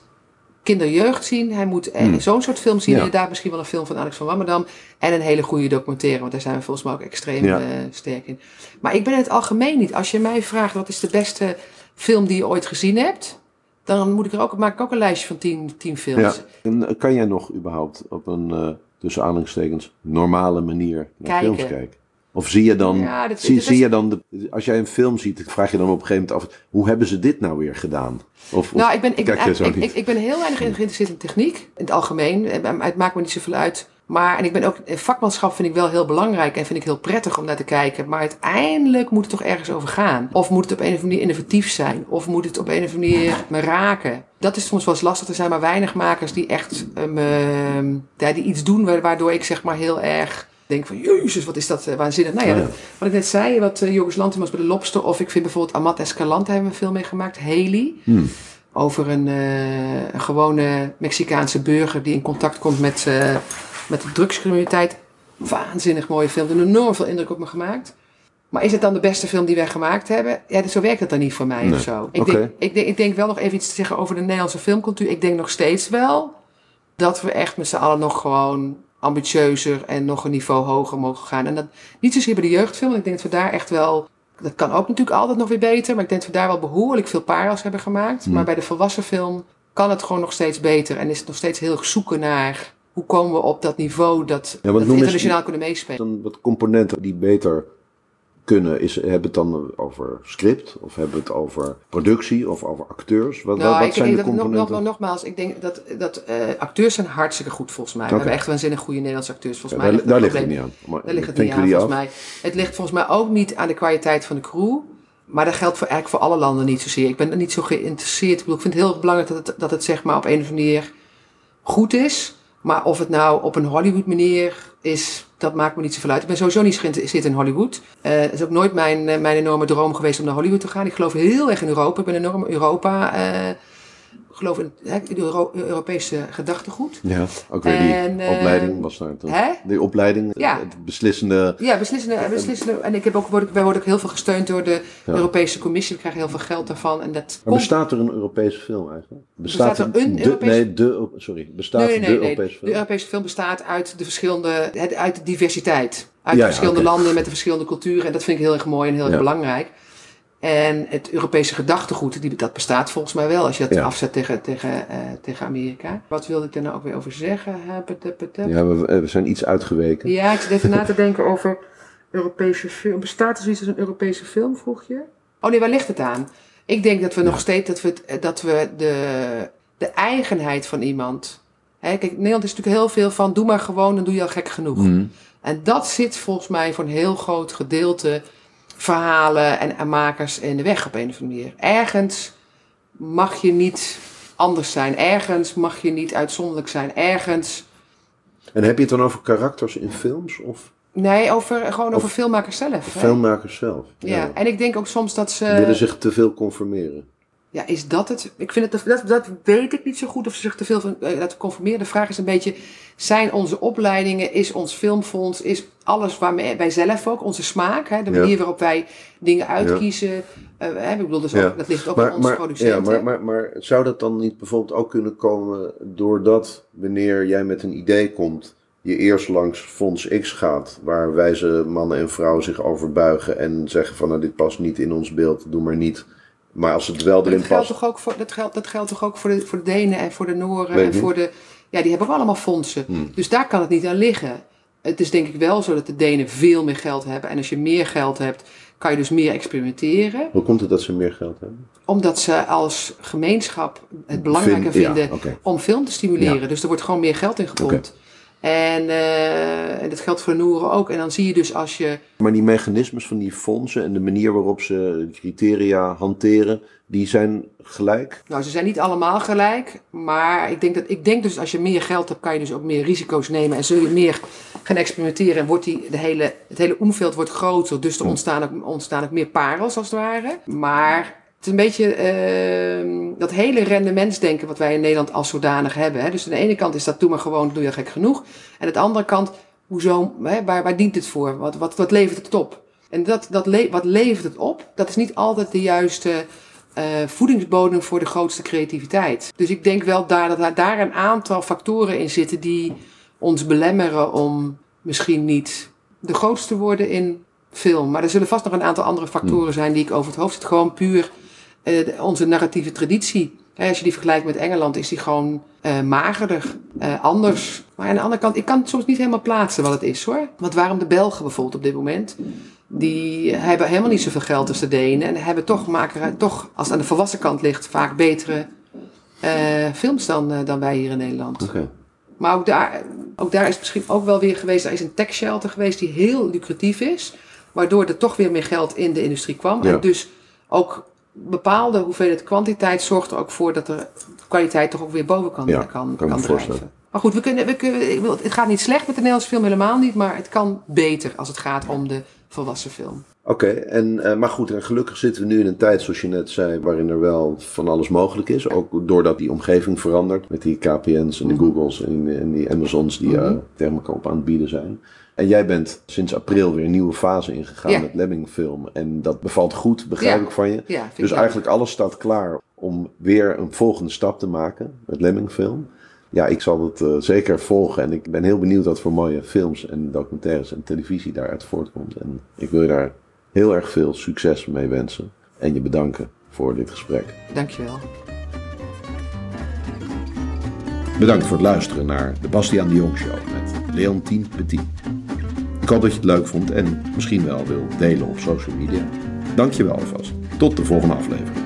S3: kinderjeugd zien. Hij moet eh,
S2: Hmm.
S3: zo'n soort film zien.
S2: Ja.
S3: Inderdaad, misschien wel een film van Alex van Wammerdam. En een hele goede documentaire, want daar zijn we volgens mij ook extreem
S2: Ja.
S3: eh, sterk in. Maar ik ben in het algemeen niet. Als je mij vraagt, wat is de beste film die je ooit gezien hebt? Dan moet ik er ook, maak ik ook een lijstje van tien, tien films.
S2: Ja. En eh, kan jij nog überhaupt op een, eh tussen aanhalingstekens, normale manier naar
S3: Kijken.
S2: films kijken? Of zie je dan,
S3: Ja, dat-
S2: zie,
S3: dat is-
S2: zie je dan de, als jij een film ziet, vraag je dan op een gegeven moment af, hoe hebben ze dit nou weer gedaan? Of, of
S3: Nou, ik ben, ik, ben, ik,
S2: niet?
S3: ik, ik ben heel weinig geïnteresseerd in techniek. In het algemeen. Eh, Het maakt me niet zoveel uit. Maar, en ik ben ook, eh, vakmanschap vind ik wel heel belangrijk en vind ik heel prettig om naar te kijken. Maar uiteindelijk moet het toch ergens over gaan. Of moet het op een of andere manier innovatief zijn. Of moet het op een of andere manier me raken. Dat is soms wel eens lastig. Er zijn maar weinig makers die echt ja, die iets doen wa- waardoor ik zeg maar heel erg denk van, jezus, wat is dat eh, waanzinnig. Nou ja, dat- wat ik net zei, wat uh, Jorgos Lantimos bij de Lobster. Of ik vind bijvoorbeeld Amat Escalante hebben we een film mee gemaakt. Haley.
S2: Hmm.
S3: Over een, eh, een gewone Mexicaanse burger die in contact komt met, met de drugscriminaliteit. Waanzinnig mooie film. Er enorm veel indruk op me gemaakt. Maar is het dan de beste film die wij gemaakt hebben? Ja, zo werkt het dan niet voor mij
S2: Nee.
S3: of zo. Ik, denk, ik, denk, ik denk wel nog even iets te zeggen over de Nederlandse filmcultuur. Ik denk nog steeds wel dat we echt met z'n allen nog gewoon ambitieuzer en nog een niveau hoger mogen gaan. En dat niet zozeer bij de jeugdfilm. want Ik denk dat we daar echt wel. Dat kan ook natuurlijk altijd nog weer beter. Maar ik denk dat we daar wel behoorlijk veel parels hebben gemaakt.
S2: Hmm.
S3: Maar bij de volwassen film kan het gewoon nog steeds beter. En is het nog steeds heel zoeken naar hoe komen we op dat niveau dat,
S2: Ja, want
S3: dat we
S2: eens-
S3: internationaal kunnen meespelen.
S2: Dan wat componenten die beter kunnen, is, hebben het dan over script, of hebben het over productie, of over acteurs? Wat, wat, wat
S3: Nou, ik,
S2: zijn
S3: ik,
S2: de
S3: dat, nog,
S2: componenten?
S3: nog, nogmaals, ik denk dat, dat eh, acteurs zijn hartstikke goed volgens mij. We hebben echt waanzinnig goede Nederlandse acteurs volgens
S2: Ja,
S3: mij.
S2: daar daar ligt het niet aan. Maar
S3: Daar ligt het niet aan, volgens
S2: af?
S3: mij. Het ligt volgens mij ook niet aan de kwaliteit van de crew. Maar dat geldt voor, eigenlijk voor alle landen niet zozeer. Ik ben er niet zo geïnteresseerd. Ik, bedoel, ik vind het heel belangrijk dat het, dat het zeg maar op een of andere manier goed is. Maar of het nou op een Hollywood manier is, dat maakt me niet zoveel uit. Ik ben sowieso niet geïnteresseerd in Hollywood. Eh, het is ook nooit mijn, eh, mijn enorme droom geweest om naar Hollywood te gaan. Ik geloof heel erg in Europa. Ik ben enorm Europa eh, geloof in het, Euro- Europese gedachtegoed.
S2: Ja, ook weer die
S3: En, eh,
S2: opleiding was daar toch?
S3: hè?
S2: Die opleiding,
S3: Ja.
S2: het beslissende...
S3: Ja, beslissende, beslissende. En ik heb ook, word, wij worden ook heel veel gesteund door de Europese Commissie. We krijgen heel veel geld daarvan. En dat
S2: Maar
S3: komt-
S2: bestaat er een Europese film eigenlijk?
S3: Bestaat er een
S2: de,
S3: Europese-
S2: Nee, de, sorry. Bestaat
S3: Nee, nee,
S2: de
S3: nee.
S2: Europese
S3: De
S2: film?
S3: Europese film bestaat uit de verschillende, uit de diversiteit. Uit
S2: Ja,
S3: de verschillende landen met de verschillende culturen. En dat vind ik heel erg mooi en heel erg belangrijk. En het Europese gedachtegoed, die, dat bestaat volgens mij wel als je dat
S2: Ja.
S3: afzet tegen, tegen, eh, tegen Amerika. Wat wilde ik daar nou ook weer over zeggen?
S2: Ja, we, we zijn iets uitgeweken.
S3: Ja, ik zit even na te <laughs> denken over Europese film. Bestaat er zoiets als een Europese film, vroeg je? Oh nee, waar ligt het aan? Ik denk dat we nog steeds dat we, het- dat we de, de eigenheid van iemand. Hè, kijk, Nederland is natuurlijk heel veel van doe maar gewoon, dan doe je al gek genoeg.
S2: Mhm.
S3: En dat zit volgens mij voor een heel groot gedeelte verhalen en, en makers in de weg op een of andere manier. Ergens mag je niet anders zijn. Ergens mag je niet uitzonderlijk zijn. Ergens
S2: En heb je het dan over karakters in films of
S3: Nee, over, gewoon over filmmakers zelf.
S2: filmmakers zelf?
S3: Ja. en ik denk ook soms dat ze.
S2: Willen zich te veel conformeren.
S3: Ja, is dat het? Ik vind het, dat, dat weet ik niet zo goed of ze zich te veel van eh, laten conformeren. De vraag is een beetje: zijn onze opleidingen, is ons filmfonds, is alles waarmee wij zelf ook, onze smaak, hè, de
S2: Ja.
S3: manier waarop wij dingen uitkiezen. eh, hè, ik bedoel, dus ook,
S2: Ja.
S3: dat ligt ook
S2: Maar,
S3: aan onze
S2: maar,
S3: producenten.
S2: ja, maar, maar, maar zou dat dan niet bijvoorbeeld ook kunnen komen doordat wanneer jij met een idee komt, je eerst langs Fonds X gaat, waar wijze mannen en vrouwen zich over buigen en zeggen van nou dit past niet in ons beeld, doe maar niet. Maar als het wel erin
S3: dat geldt,
S2: past.
S3: toch ook voor, dat, geldt, dat geldt toch ook voor de, voor de Denen en voor de Nooren en voor de. Ja, die hebben ook allemaal fondsen.
S2: Hmm.
S3: Dus daar kan het niet aan liggen. Het is denk ik wel zo dat de Denen veel meer geld hebben. En als je meer geld hebt, kan je dus meer experimenteren.
S2: Hoe komt het dat ze meer geld hebben?
S3: Omdat ze als gemeenschap het belangrijker
S2: Vind- ja,
S3: vinden om film te stimuleren. Dus er wordt gewoon meer geld in gepompt. En, eh, en dat geldt voor Noeren ook. En dan zie je dus als je.
S2: Maar die mechanismes van die fondsen en de manier waarop ze criteria hanteren, die zijn gelijk.
S3: Nou, ze zijn niet allemaal gelijk. Maar ik denk, dat, ik denk dus als je meer geld hebt, kan je dus ook meer risico's nemen. En zul je meer gaan experimenteren. En wordt die, de hele, het hele omveld wordt groter. Dus er ontstaan ook, ontstaan ook meer parels als het ware. Maar het is een beetje eh, dat hele rendementsdenken wat wij in Nederland als zodanig hebben. Hè. Dus aan de ene kant is dat doe maar gewoon, doe je gek genoeg. En aan de andere kant, hoezo, hè, waar, waar dient het voor? Wat, wat, wat levert het op? En dat, dat le wat levert het op? Dat is niet altijd de juiste eh, voedingsbodem voor de grootste creativiteit. Dus ik denk wel daar, dat daar- daar een aantal factoren in zitten die ons belemmeren om misschien niet de grootste te worden in film. Maar er zullen vast nog een aantal andere factoren zijn die ik over het hoofd zit. Gewoon puur eh, onze narratieve traditie. Hè, als je die vergelijkt met Engeland, is die gewoon eh, magerder, eh, anders. Maar aan de andere kant, ik kan het soms niet helemaal plaatsen wat het is hoor. Want waarom de Belgen bijvoorbeeld op dit moment? Die hebben helemaal niet zoveel geld als de Denen. En hebben toch, maken, toch als het aan de volwassen kant ligt, vaak betere films dan, dan wij hier in Nederland.
S2: Oké.
S3: Maar ook daar, ook daar is misschien ook wel weer geweest. Er is een tech shelter geweest die heel lucratief is. Waardoor er toch weer meer geld in de industrie kwam.
S2: Ja.
S3: En dus ook bepaalde hoeveelheid kwantiteit zorgt er ook voor dat de kwaliteit toch ook weer boven kan,
S2: Ja,
S3: kan,
S2: kan
S3: drijven. Maar goed, we kunnen, we kunnen, het gaat niet slecht met de Nederlandse film, helemaal niet. Maar het kan beter als het gaat om de volwassen film.
S2: Oké, en eh, maar goed, en gelukkig zitten we nu in een tijd, zoals je net zei, waarin er wel van alles mogelijk is. Ook doordat die omgeving verandert met die KPN's en de Googles en, en die Amazons die
S3: Mhm.
S2: tegen elkaar op aan het bieden zijn. En jij bent sinds april weer een nieuwe fase ingegaan
S3: Ja.
S2: met Lemming Film. En dat bevalt goed, begrijp
S3: Ja.
S2: ik van je.
S3: Ja,
S2: Dus eigenlijk alles staat klaar om weer een volgende stap te maken met Lemming Film. Ja, ik zal het eh, zeker volgen en ik ben heel benieuwd wat voor mooie films en documentaires en televisie daaruit voortkomt. En ik wil je daar heel erg veel succes mee wensen en je bedanken voor dit gesprek.
S3: Dankjewel.
S2: Bedankt voor het luisteren naar de Bastiaan de Jong Show met Leontien Petit. Ik hoop dat je het leuk vond en misschien wel wil delen op social media. Dank je wel alvast. Tot de volgende aflevering.